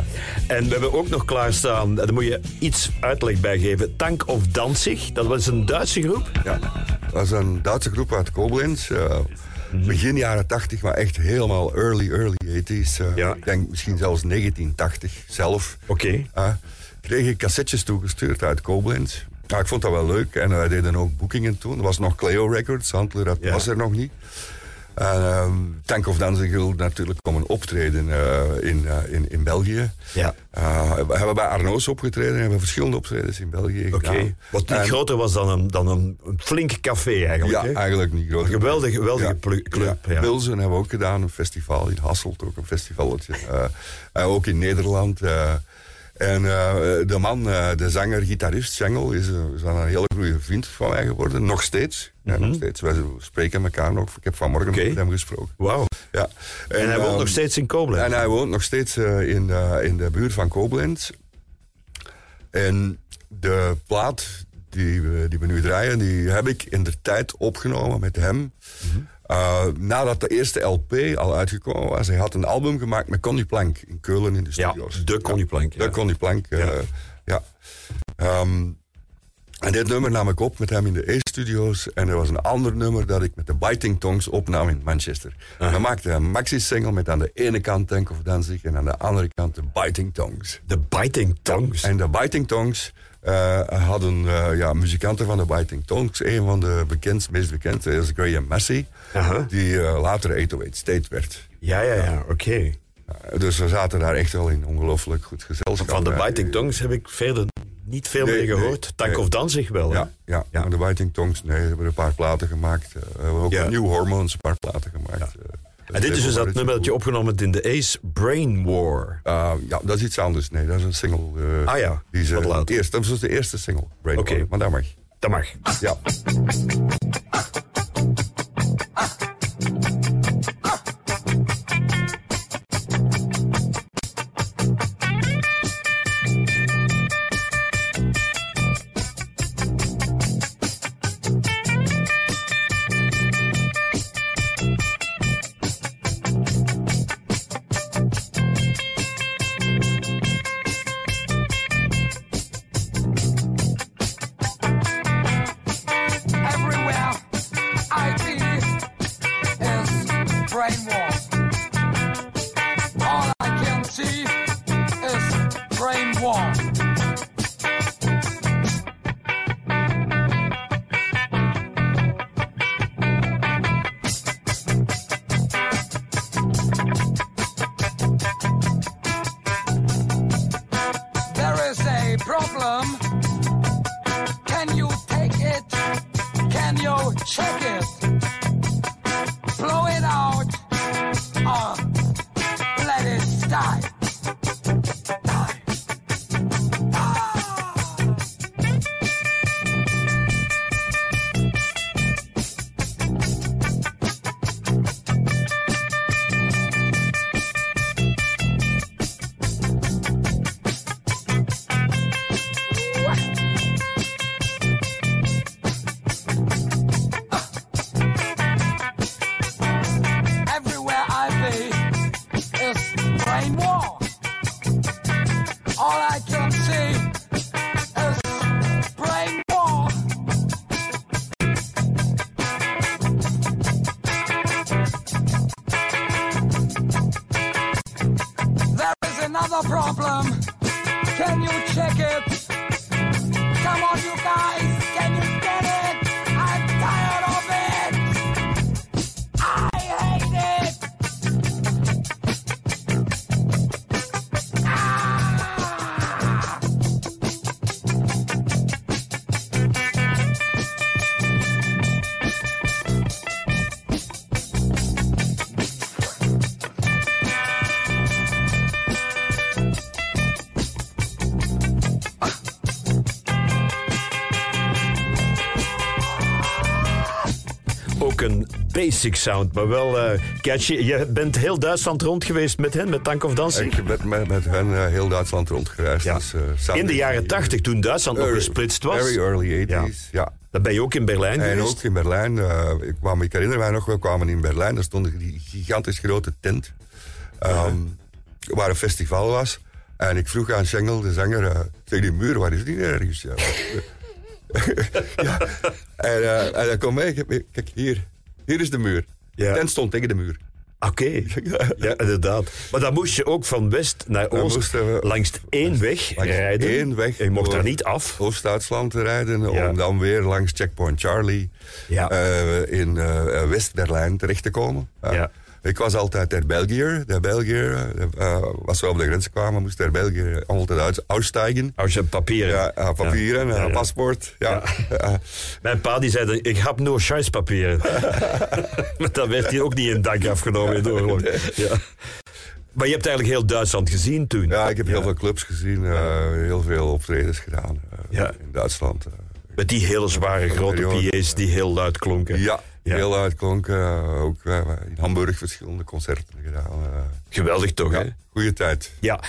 A: En we hebben ook nog klaarstaan, daar moet je iets uitleg bij geven. Tank of Danzig, dat was een Duitse groep.
B: Ja, dat was een Duitse groep uit Koblenz. eh, begin jaren 80, maar echt helemaal early, early 80s. eh, Ik denk misschien zelfs 1980 zelf.
A: Oké.
B: Eh, kreeg ik cassettes toegestuurd uit Koblenz. Ja, ik vond dat wel leuk. En wij deden ook boekingen toen. Er was nog Cleo Records, Handler, dat was er nog niet. En ehm, Tank of Danzig wilde natuurlijk komen optreden eh, in, eh, in, in België.
A: Ja.
B: Eh, we hebben bij Arno's opgetreden en hebben verschillende optredens in België
A: Oké. Wat niet
B: En-
A: groter was dan een, dan een, flink café eigenlijk.
B: Ja, eigenlijk niet groot.
A: Een geweldige, geweldige
B: Ja.
A: club. Ja.
B: Pilsen hebben we ook gedaan, een festival in Hasselt, ook een festivaletje. En ook in Nederland. En eh, de man, eh, de zanger, gitarist, Schengel, is, eh, is een hele goede vriend van mij geworden. Nog steeds. Ja, nog steeds. Wij spreken elkaar nog. Ik heb vanmorgen
A: Mhm.
B: Met hem gesproken.
A: Wauw.
B: Ja.
A: En, hij woont
B: ehm,
A: nog steeds in Koblenz.
B: En hij woont nog steeds in, de, in de buurt van Koblenz. En de plaat die we, die we nu draaien, die heb ik in de tijd opgenomen met hem. Eh, nadat de eerste LP al uitgekomen was. Hij had een album gemaakt met Connie Plank in Keulen in de studio's.
A: de Connie Plank.
B: De Connie Plank, eh, ja. Ehm, en dit nummer nam ik op met hem in de E-studio's. En er was een ander nummer dat ik met de Biting Tongues opnam in Manchester. We maakten een maxi-single met aan de ene kant Tank of Danzig... en aan de andere kant de Biting Tongues.
A: De Biting Tongues?
B: En de Biting Tongues eh, hadden eh, ja, muzikanten van de Biting Tongues. Een van de bekendste, meest bekende is Graham Massey... die eh, later 808 State werd.
A: Ja, ja, ja, oké.
B: dus we zaten daar echt wel in ongelooflijk goed gezelschap.
A: Van de Biting Tongues heb ik verder niet veel
B: Nee,
A: meer
B: nee,
A: gehoord. Tank
B: nee.
A: of Danzig wel, hè?
B: Ja, ja, maar de Biting Tongues, nee, we hebben een paar platen gemaakt. We hebben ook
A: Ja.
B: New Hormones, een paar platen gemaakt.
A: En dit is dus dat nummer dat je opgenomen hebt in de Ace, Brain War.
B: Uh, ja, dat is iets anders. Nee, dat is een single. eh,
A: Ah ja,
B: die is,
A: wat
B: eerst, dat was de eerste single. Brain
A: Oké.
B: War, maar dat mag.
A: Dat mag.
B: Ja.
A: Basic sound, maar wel eh, catchy. Je bent heel Duitsland rond geweest met hen, met Tank of Dancing?
B: Ik ben met, met hen eh, heel Duitsland rondgereisd. Dus, eh,
A: In de jaren 80, toen Duitsland nog
B: Early-
A: gesplitst was.
B: Very early 80s, ja.
A: Dan ben je ook in Berlijn
B: En
A: geweest?
B: ook in Berlijn. ik, kwam, ik herinner mij nog, we kwamen in Berlijn. Daar stond die gigantisch grote tent. ehm, Waar een festival was. En ik vroeg aan Schengel, de zanger, zeg die muur, waar is die ergens? Ja. ja. En, eh, en hij kwam mee, kijk, kijk hier, hier is de muur. De tent stond tegen de muur.
A: Oké, ja, inderdaad. Maar dan moest je ook van west naar oost
B: moesten
A: langs één weg
B: langs
A: rijden.
B: één weg
A: Je mocht daar niet af.
B: Oost-Duitsland te rijden.
A: Ja.
B: Om dan weer langs Checkpoint Charlie
A: Ja.
B: eh, in eh, West-Berlijn terecht te komen.
A: Ja.
B: Ik was altijd der Belgier. De Belgier, eh, als we op de grens kwamen, moest der Belgier altijd uit, uitstijgen.
A: Als je papieren.
B: Ja, eh, papieren,
A: Ja,
B: paspoort. Ja.
A: Mijn pa die zei, ik heb nur scheißpapieren. maar dan werd hij ook niet in dank afgenomen in de oorlog. Ja. Maar je hebt eigenlijk heel Duitsland gezien toen.
B: ja, ik heb heel veel clubs gezien, heel veel optredens gedaan in Duitsland.
A: Met die hele zware grote. PA's die heel luid klonken.
B: Ja. Heel uitklonken. eh, ook eh, in Hamburg verschillende concerten gedaan. eh.
A: Geweldig toch, hè?
B: Goeie tijd.
A: Ja,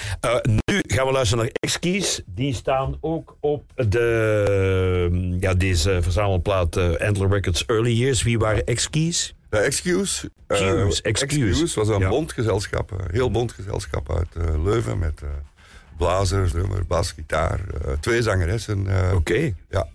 A: nu gaan we luisteren naar X-Keys. Die staan ook op de, ja, deze verzamelplaat Antler Records Early Years. Wie waren X-Keys?
B: De Excuse.
A: Excuse, excuse.
B: Excuse was een
A: Ja.
B: bondgezelschap, een heel bondgezelschap uit Leuven met eh, blazers, gitaar, eh, twee zangeressen.
A: Oké.
B: Ja.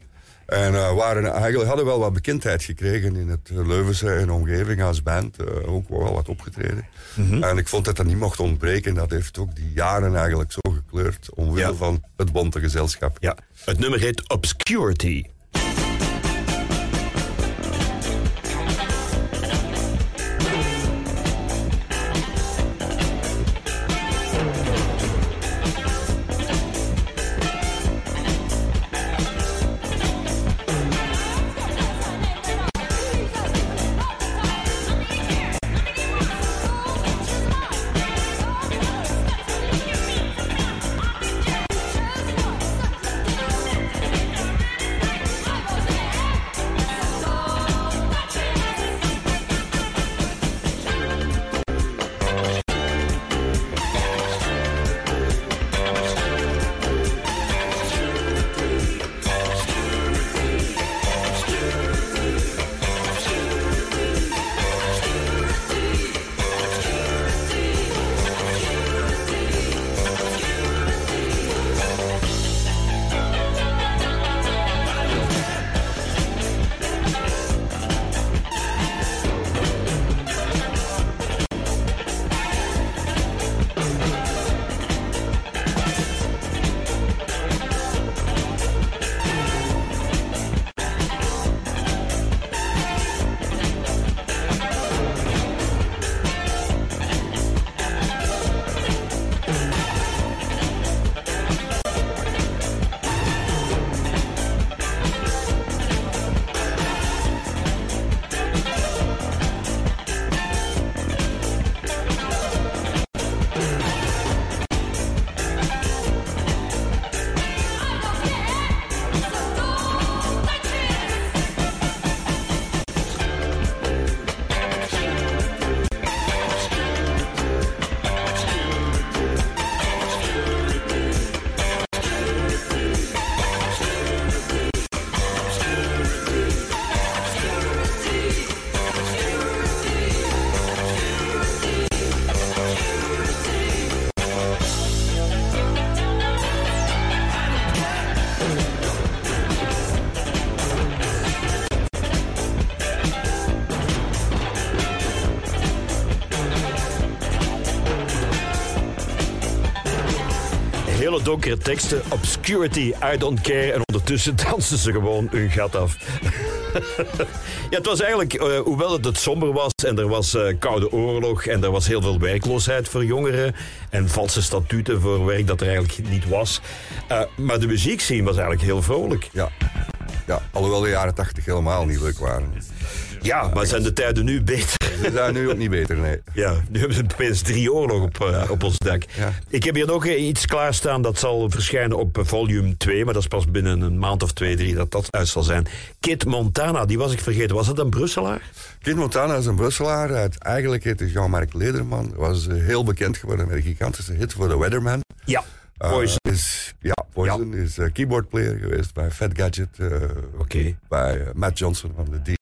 B: En eh, waren, eigenlijk hadden wel wat bekendheid gekregen in het Leuvense en omgeving als band. eh, ook wel wat opgetreden.
A: Mhm.
B: En ik vond dat dat niet mocht ontbreken. Dat heeft ook die jaren eigenlijk zo gekleurd. Omwille
A: Ja.
B: van het bonte gezelschap.
A: Ja, het nummer heet Obscurity. Donkere teksten, obscurity, I don't care. En ondertussen dansen ze gewoon hun gat af. ja, het was eigenlijk, eh, hoewel het het somber was en er was eh, koude oorlog en er was heel veel werkloosheid voor jongeren en valse statuten voor werk dat er eigenlijk niet was. Eh, maar de muziekscene was eigenlijk heel vrolijk.
B: Ja. ja, alhoewel de jaren tachtig helemaal niet leuk waren.
A: Ja, maar zijn de tijden nu beter?
B: Zijn nu ook niet beter, nee.
A: Ja, nu hebben ze opeens drie oorlog op, eh, op ons dak. Ik heb hier nog eh, iets klaarstaan dat zal verschijnen op eh, volume 2, maar dat is pas binnen een maand of twee, drie dat dat uit zal zijn. Kit Montana, die was ik vergeten. Was dat een Brusselaar?
B: Kit Montana is een Brusselaar. Uit, eigenlijk heette Jean-Marc Lederman. Was heel bekend geworden met een gigantische hit voor The Weatherman.
A: Ja, Poison.
B: is, ja, Poison is keyboardplayer geweest bij Fat Gadget. eh, Bij Matt Johnson van de D.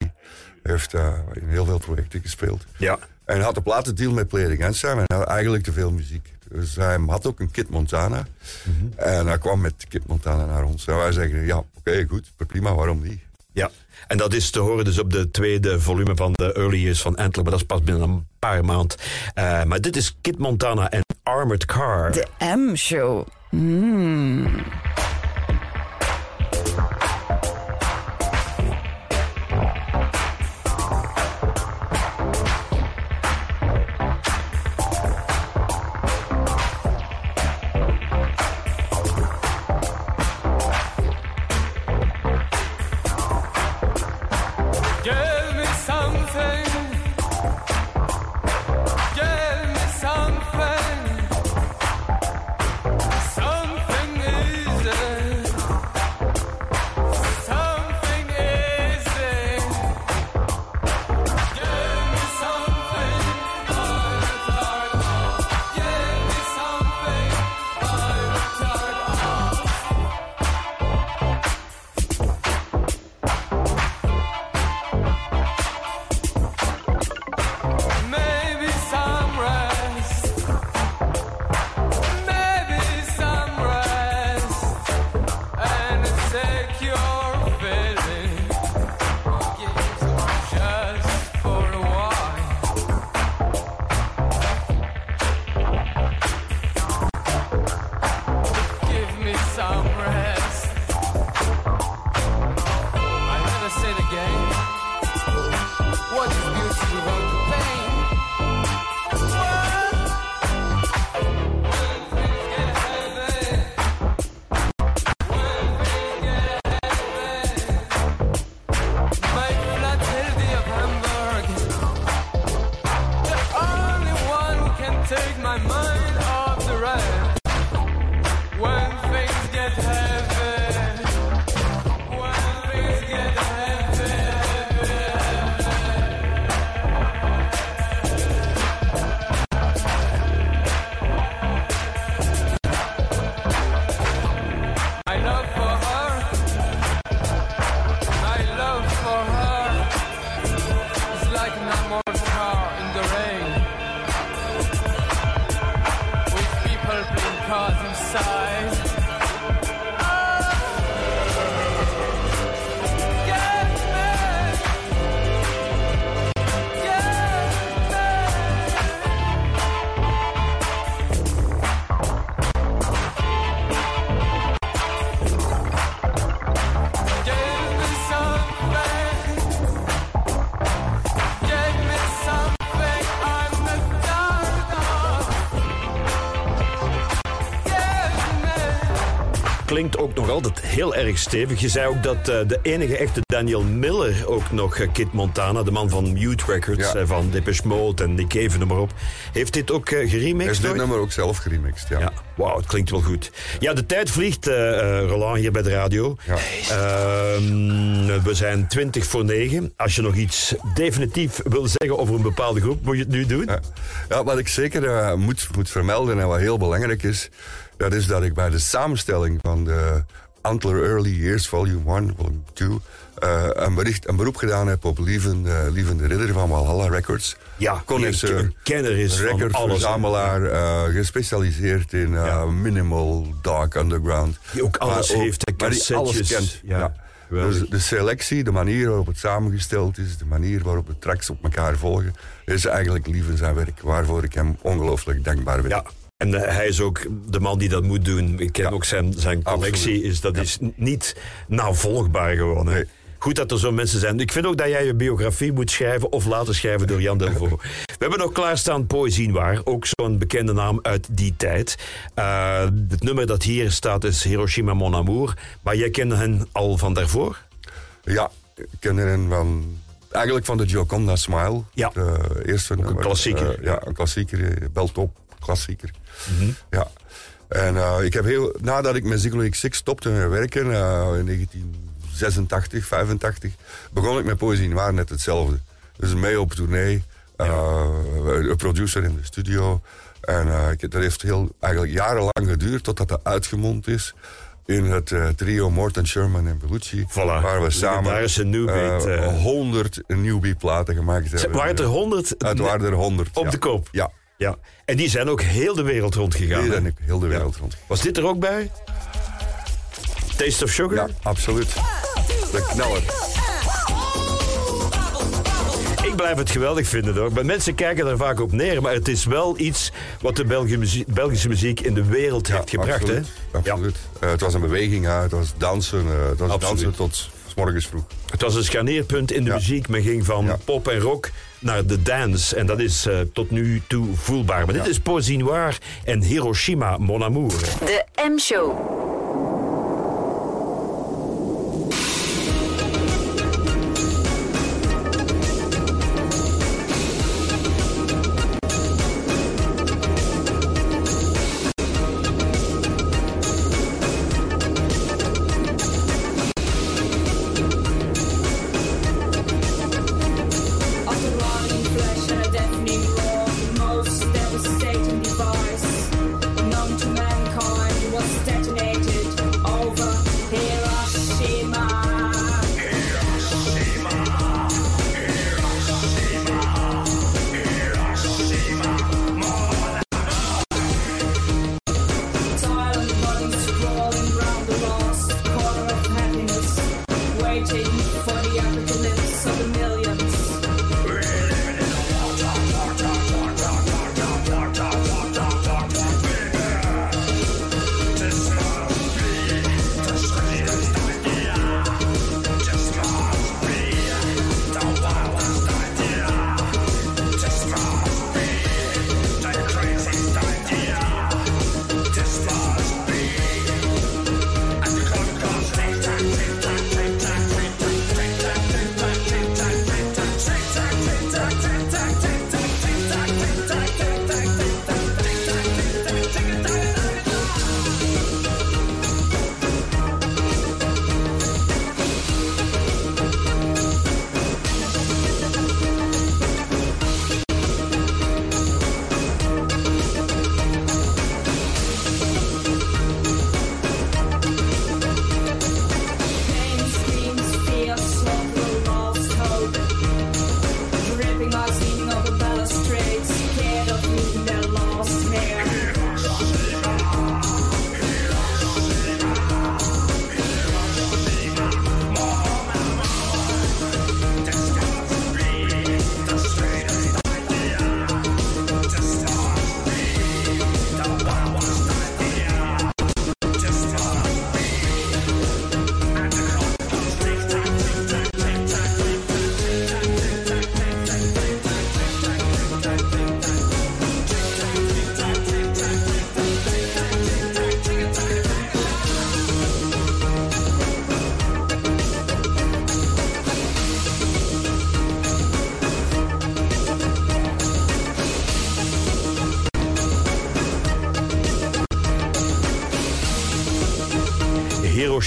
B: Heeft eh, in heel veel projecten gespeeld.
A: Ja.
B: En had een platendeal met Playing Against Sam. En had eigenlijk te veel muziek. Dus hij had ook een Kit Montana. En hij kwam met Kit Montana naar ons. En wij zeggen, ja, oké, goed. Prima, waarom niet?
A: Ja, en dat is te horen dus op de tweede volume van de Early Years van Antler, maar dat is pas binnen een paar maanden. Eh, maar dit is Kit Montana en Armored Car.
Q: De M-show. Mm.
A: Erg stevig. Je zei ook dat eh, de enige echte Daniel Miller ook nog eh, Kit Montana, de man van Mute Records, eh, van Depeche Mode en Nick Cave, noem maar op. Heeft dit ook uh, geremixed?
B: Heeft dit nummer ook zelf geremixed, ja.
A: Ja, wauw, het klinkt wel goed. Ja, de tijd vliegt, Roland, hier bij de radio. Ehm, we zijn 20 voor 9. Als je nog iets definitief wil zeggen over een bepaalde groep, moet je het nu doen.
B: Ja, wat ik zeker moet, moet vermelden en wat heel belangrijk is, dat is dat ik bij de samenstelling van de Antler Early Years Volume 1, Volume 2, eh, een, bericht, een beroep gedaan heb op Lieven, eh, Lieven de Ridder van Valhalla Records.
A: Ja,
B: Connoisseur,
A: die een kenner is van alles,
B: eh, gespecialiseerd in eh, minimal, dark underground.
A: Die ook alles heeft,
B: maar die alles kent.
A: Ja.
B: Dus de selectie, de manier waarop het samengesteld is, de manier waarop de tracks op elkaar volgen, is eigenlijk Lieven zijn werk, waarvoor ik hem ongelooflijk dankbaar ben.
A: Ja. En eh, hij is ook de man die dat moet doen. Ik ken ook zijn, zijn collectie. Is, dat is niet navolgbaar gewoon. Hè. Goed dat er zo mensen zijn. Ik vind ook dat jij je biografie moet schrijven of laten schrijven door Jan Delvaux. We hebben nog klaarstaan Poëzie Waar. Ook zo'n bekende naam uit die tijd. Eh, het nummer dat hier staat is Hiroshima Mon Amour. Maar jij kende hen al van daarvoor?
B: Ja, ik ken hen van eigenlijk van de Gioconda Smile.
A: Ja.
B: De eerste
A: een klassieker.
B: Uh, ja, een klassieker. eh, Beltop klassieker.
A: Mhm.
B: Ja. En uh, ik heb heel, nadat ik met Ziglo X6 stopte met werken, uh, in 1986, 85, begon ik met Poëzie Noir net hetzelfde. Dus mee op tournee, uh, een producer in de studio. En ik, dat heeft heel, eigenlijk jarenlang geduurd totdat dat uitgemond is in het uh, trio Morton Sherman en Bellucci.
A: Voilà.
B: Waar we samen
A: newbeat,
B: uh,
A: eh.
B: 100 newbeat platen gemaakt hebben.
A: Waren er 100?
B: Het waren er 100.
A: Op
B: ja.
A: de koop?
B: Ja.
A: Ja. En die zijn ook heel de wereld rondgegaan.
B: Die
A: hè?
B: zijn ook heel de wereld rond.
A: Was dit er ook bij? Taste of Sugar?
B: Ja, absoluut. De knaller.
A: Ik blijf het geweldig vinden hoor. Maar mensen kijken er vaak op neer, maar het is wel iets wat de Belgische muziek, Belgische muziek in de wereld heeft gebracht.
B: Absoluut.
A: Hè?
B: absoluut. Uh, het was een beweging, ja. het was dansen, uh, het was
A: Absoluut.
B: dansen tot s morgens vroeg.
A: Het was een scharneerpunt in de
B: Ja.
A: muziek. Men ging van pop en rock naar de dance. En dat is uh, tot nu toe voelbaar. Maar dit is Poésie Noir en Hiroshima Mon Amour.
R: De M-show.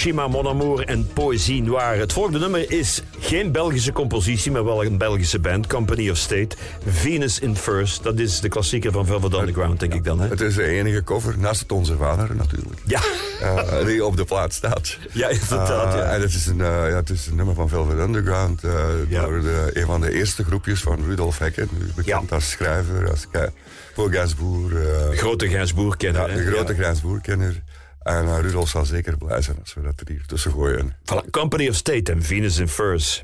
S: Hiroshima
A: Mon Amour en Poésie Noire. Het volgende nummer is geen Belgische compositie, maar wel een Belgische band, Company of State. Venus in First, dat is de klassieker van Velvet Underground, denk ik dan. Hè?
B: Het is de enige cover, naast het Onze Vader natuurlijk.
A: Ja.
B: Uh, die op de plaat staat.
A: Ja, inderdaad.
B: Uh,
A: ja.
B: En het is, een, uh, ja, het is een nummer van Velvet Underground.
A: Ja.
B: Door de, een van de eerste groepjes van Rudolf Hekken. Bekend als schrijver, als voor Gainsbourg.
A: grote
B: ja, de grote Gainsbourg-kenner. En uh, Rudolf zal zeker blij zijn als we dat er hier tussen gooien.
A: Voilà, Company of State en Venus in Furs.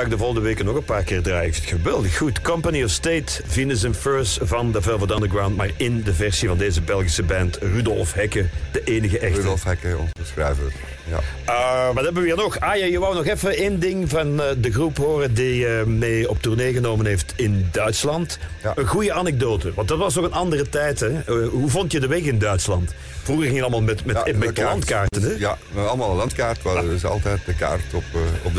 A: Ga ik de volgende weken nog een paar keer draaien. Ik vind het geweldig goed. Company of State, Venus and Furs van de Velvet Underground. Maar in de versie van deze Belgische band Rudolf Hekke. De enige echte.
B: Rudolf Hekke, onze schrijver. Ja.
A: Eh, wat hebben we hier nog? Ah ja, je wou nog even één ding van eh, de groep horen die eh, mee op tournee genomen heeft in Duitsland. Een goede anekdote, want dat was nog een andere tijd. Hè? Eh, hoe vond je de weg in Duitsland? Vroeger ging je allemaal met, met, landkaarten. Hè?
B: Ja, allemaal landkaart. We hadden dus altijd de kaart op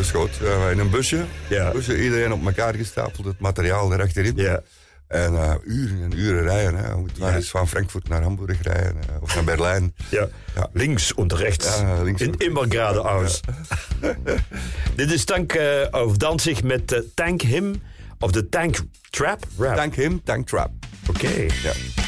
B: de schoot. Eh, in een busje. busje. Iedereen op elkaar gestapeld, het materiaal erachterin.
A: Ja.
B: En eh, uren en uren rijden. Hè. We moeten maar eens van Frankfurt naar Hamburg rijden. eh, of naar Berlijn.
A: Ja. Links en rechts.
B: Ja, links
A: in immer geradeaus. Dit is Tank eh, of Danzig met Tank Him of de Tank Trap Rap.
B: Tank Him, Tank Trap.
A: Oké.
B: Ja.
A: Ja,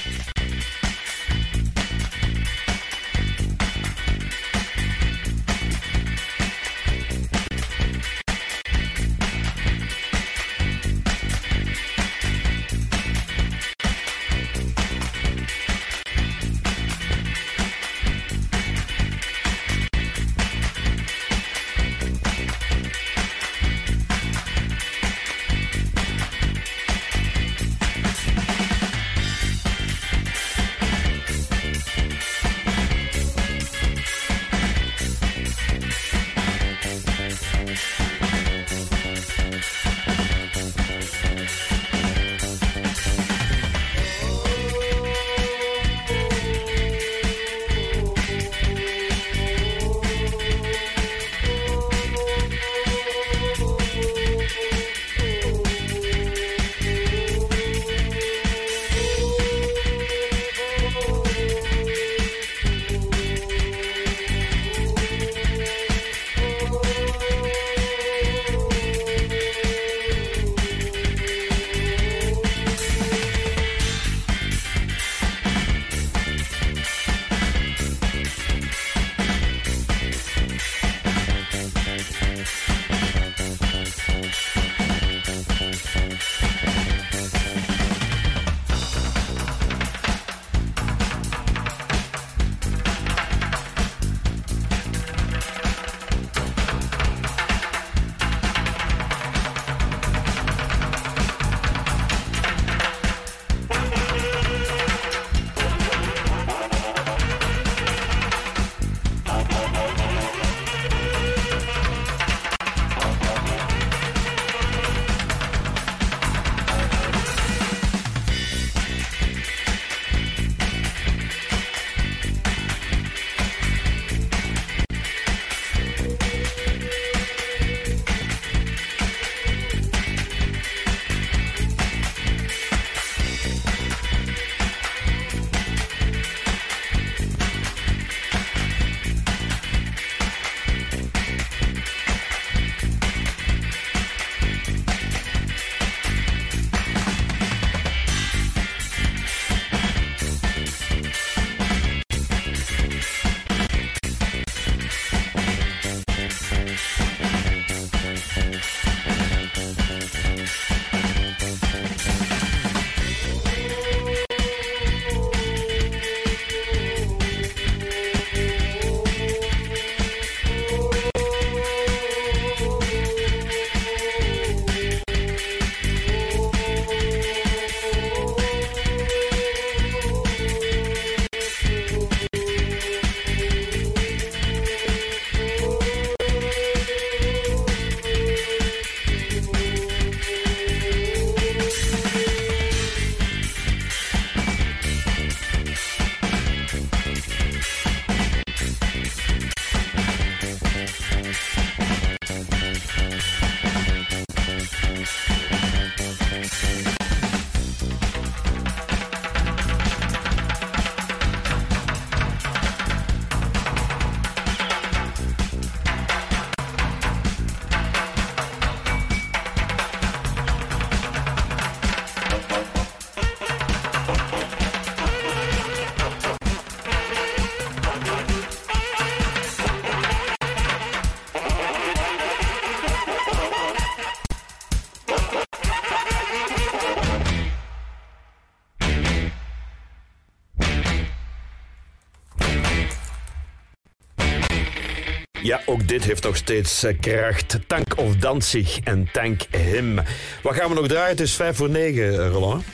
A: dit heeft nog steeds eh, kracht. Tank of Danzig en Tank Him. Wat gaan we nog draaien? Het is vijf voor negen, eh, Roland.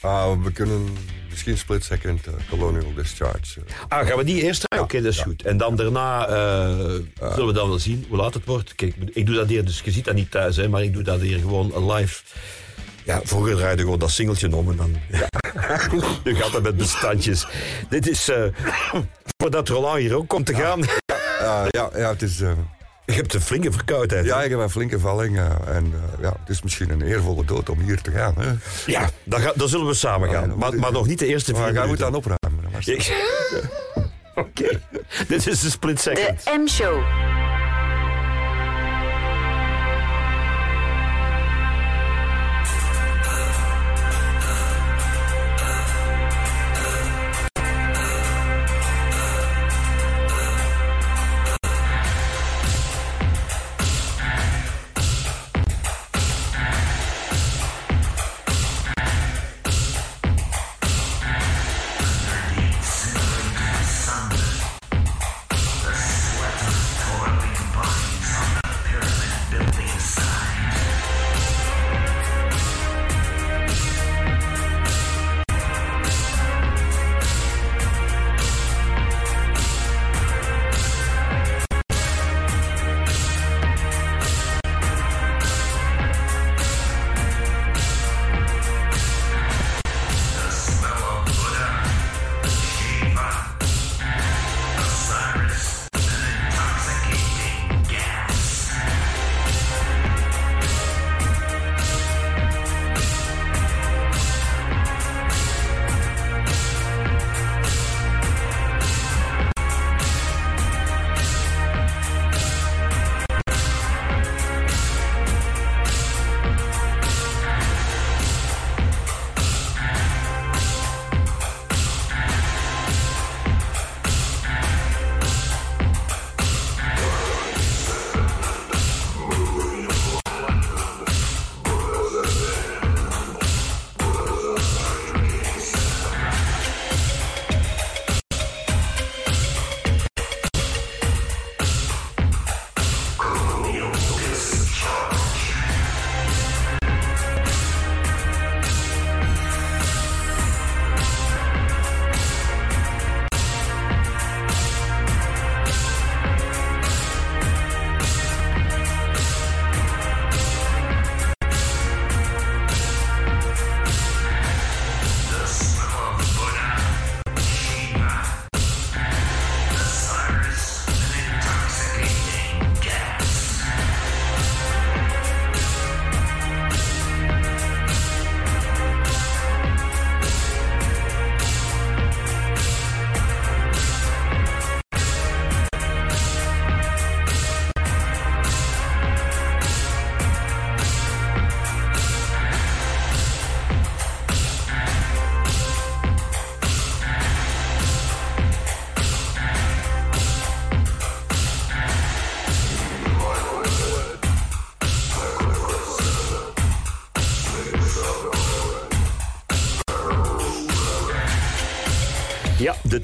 B: Ah, we kunnen misschien split second eh, Colonial Discharge.
A: Ah, gaan we die eerst draaien? Oké, dat is goed. En dan daarna zullen we dan wel zien hoe laat het wordt. Kijk, ik doe dat hier, dus je ziet dat niet thuis, hè, maar ik doe dat hier gewoon live. Ja, vroeger draaide gewoon dat singeltje om en dan... Ja. nu gaat dat met bestandjes. Dit is... eh, voordat Roland hier ook komt te gaan...
B: Ah, ja, ja, het is... eh,
A: Je hebt een flinke verkoudheid.
B: ja, ik heb een flinke valling. eh, en eh, ja, het is misschien een eervolle dood om hier te gaan. Hè.
A: Ja, dan, ga, dan zullen we samen gaan. Maar, maar nog niet de eerste vier
B: Maar jij moet
A: minuten.
B: dan opruimen.
A: Oké, dit is de split second.
D: De M-show.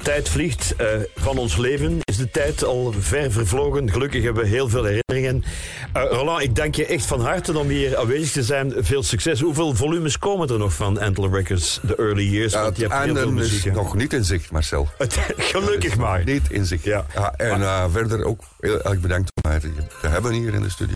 A: Tijd vliegt eh, van ons leven. Is de tijd al ver vervlogen. Gelukkig hebben we heel veel herinneringen. Eh, Roland, ik dank je echt van harte om hier aanwezig te zijn. Veel succes. Hoeveel volumes komen er nog van Antler Records, The Early Years?
B: Ja,
A: je
B: het einde is nog niet in zicht, Marcel.
A: Gelukkig maar.
B: Niet in zicht.
A: Ja.
B: en eh, verder ook heel erg bedankt om mij te hebben hier in de studio.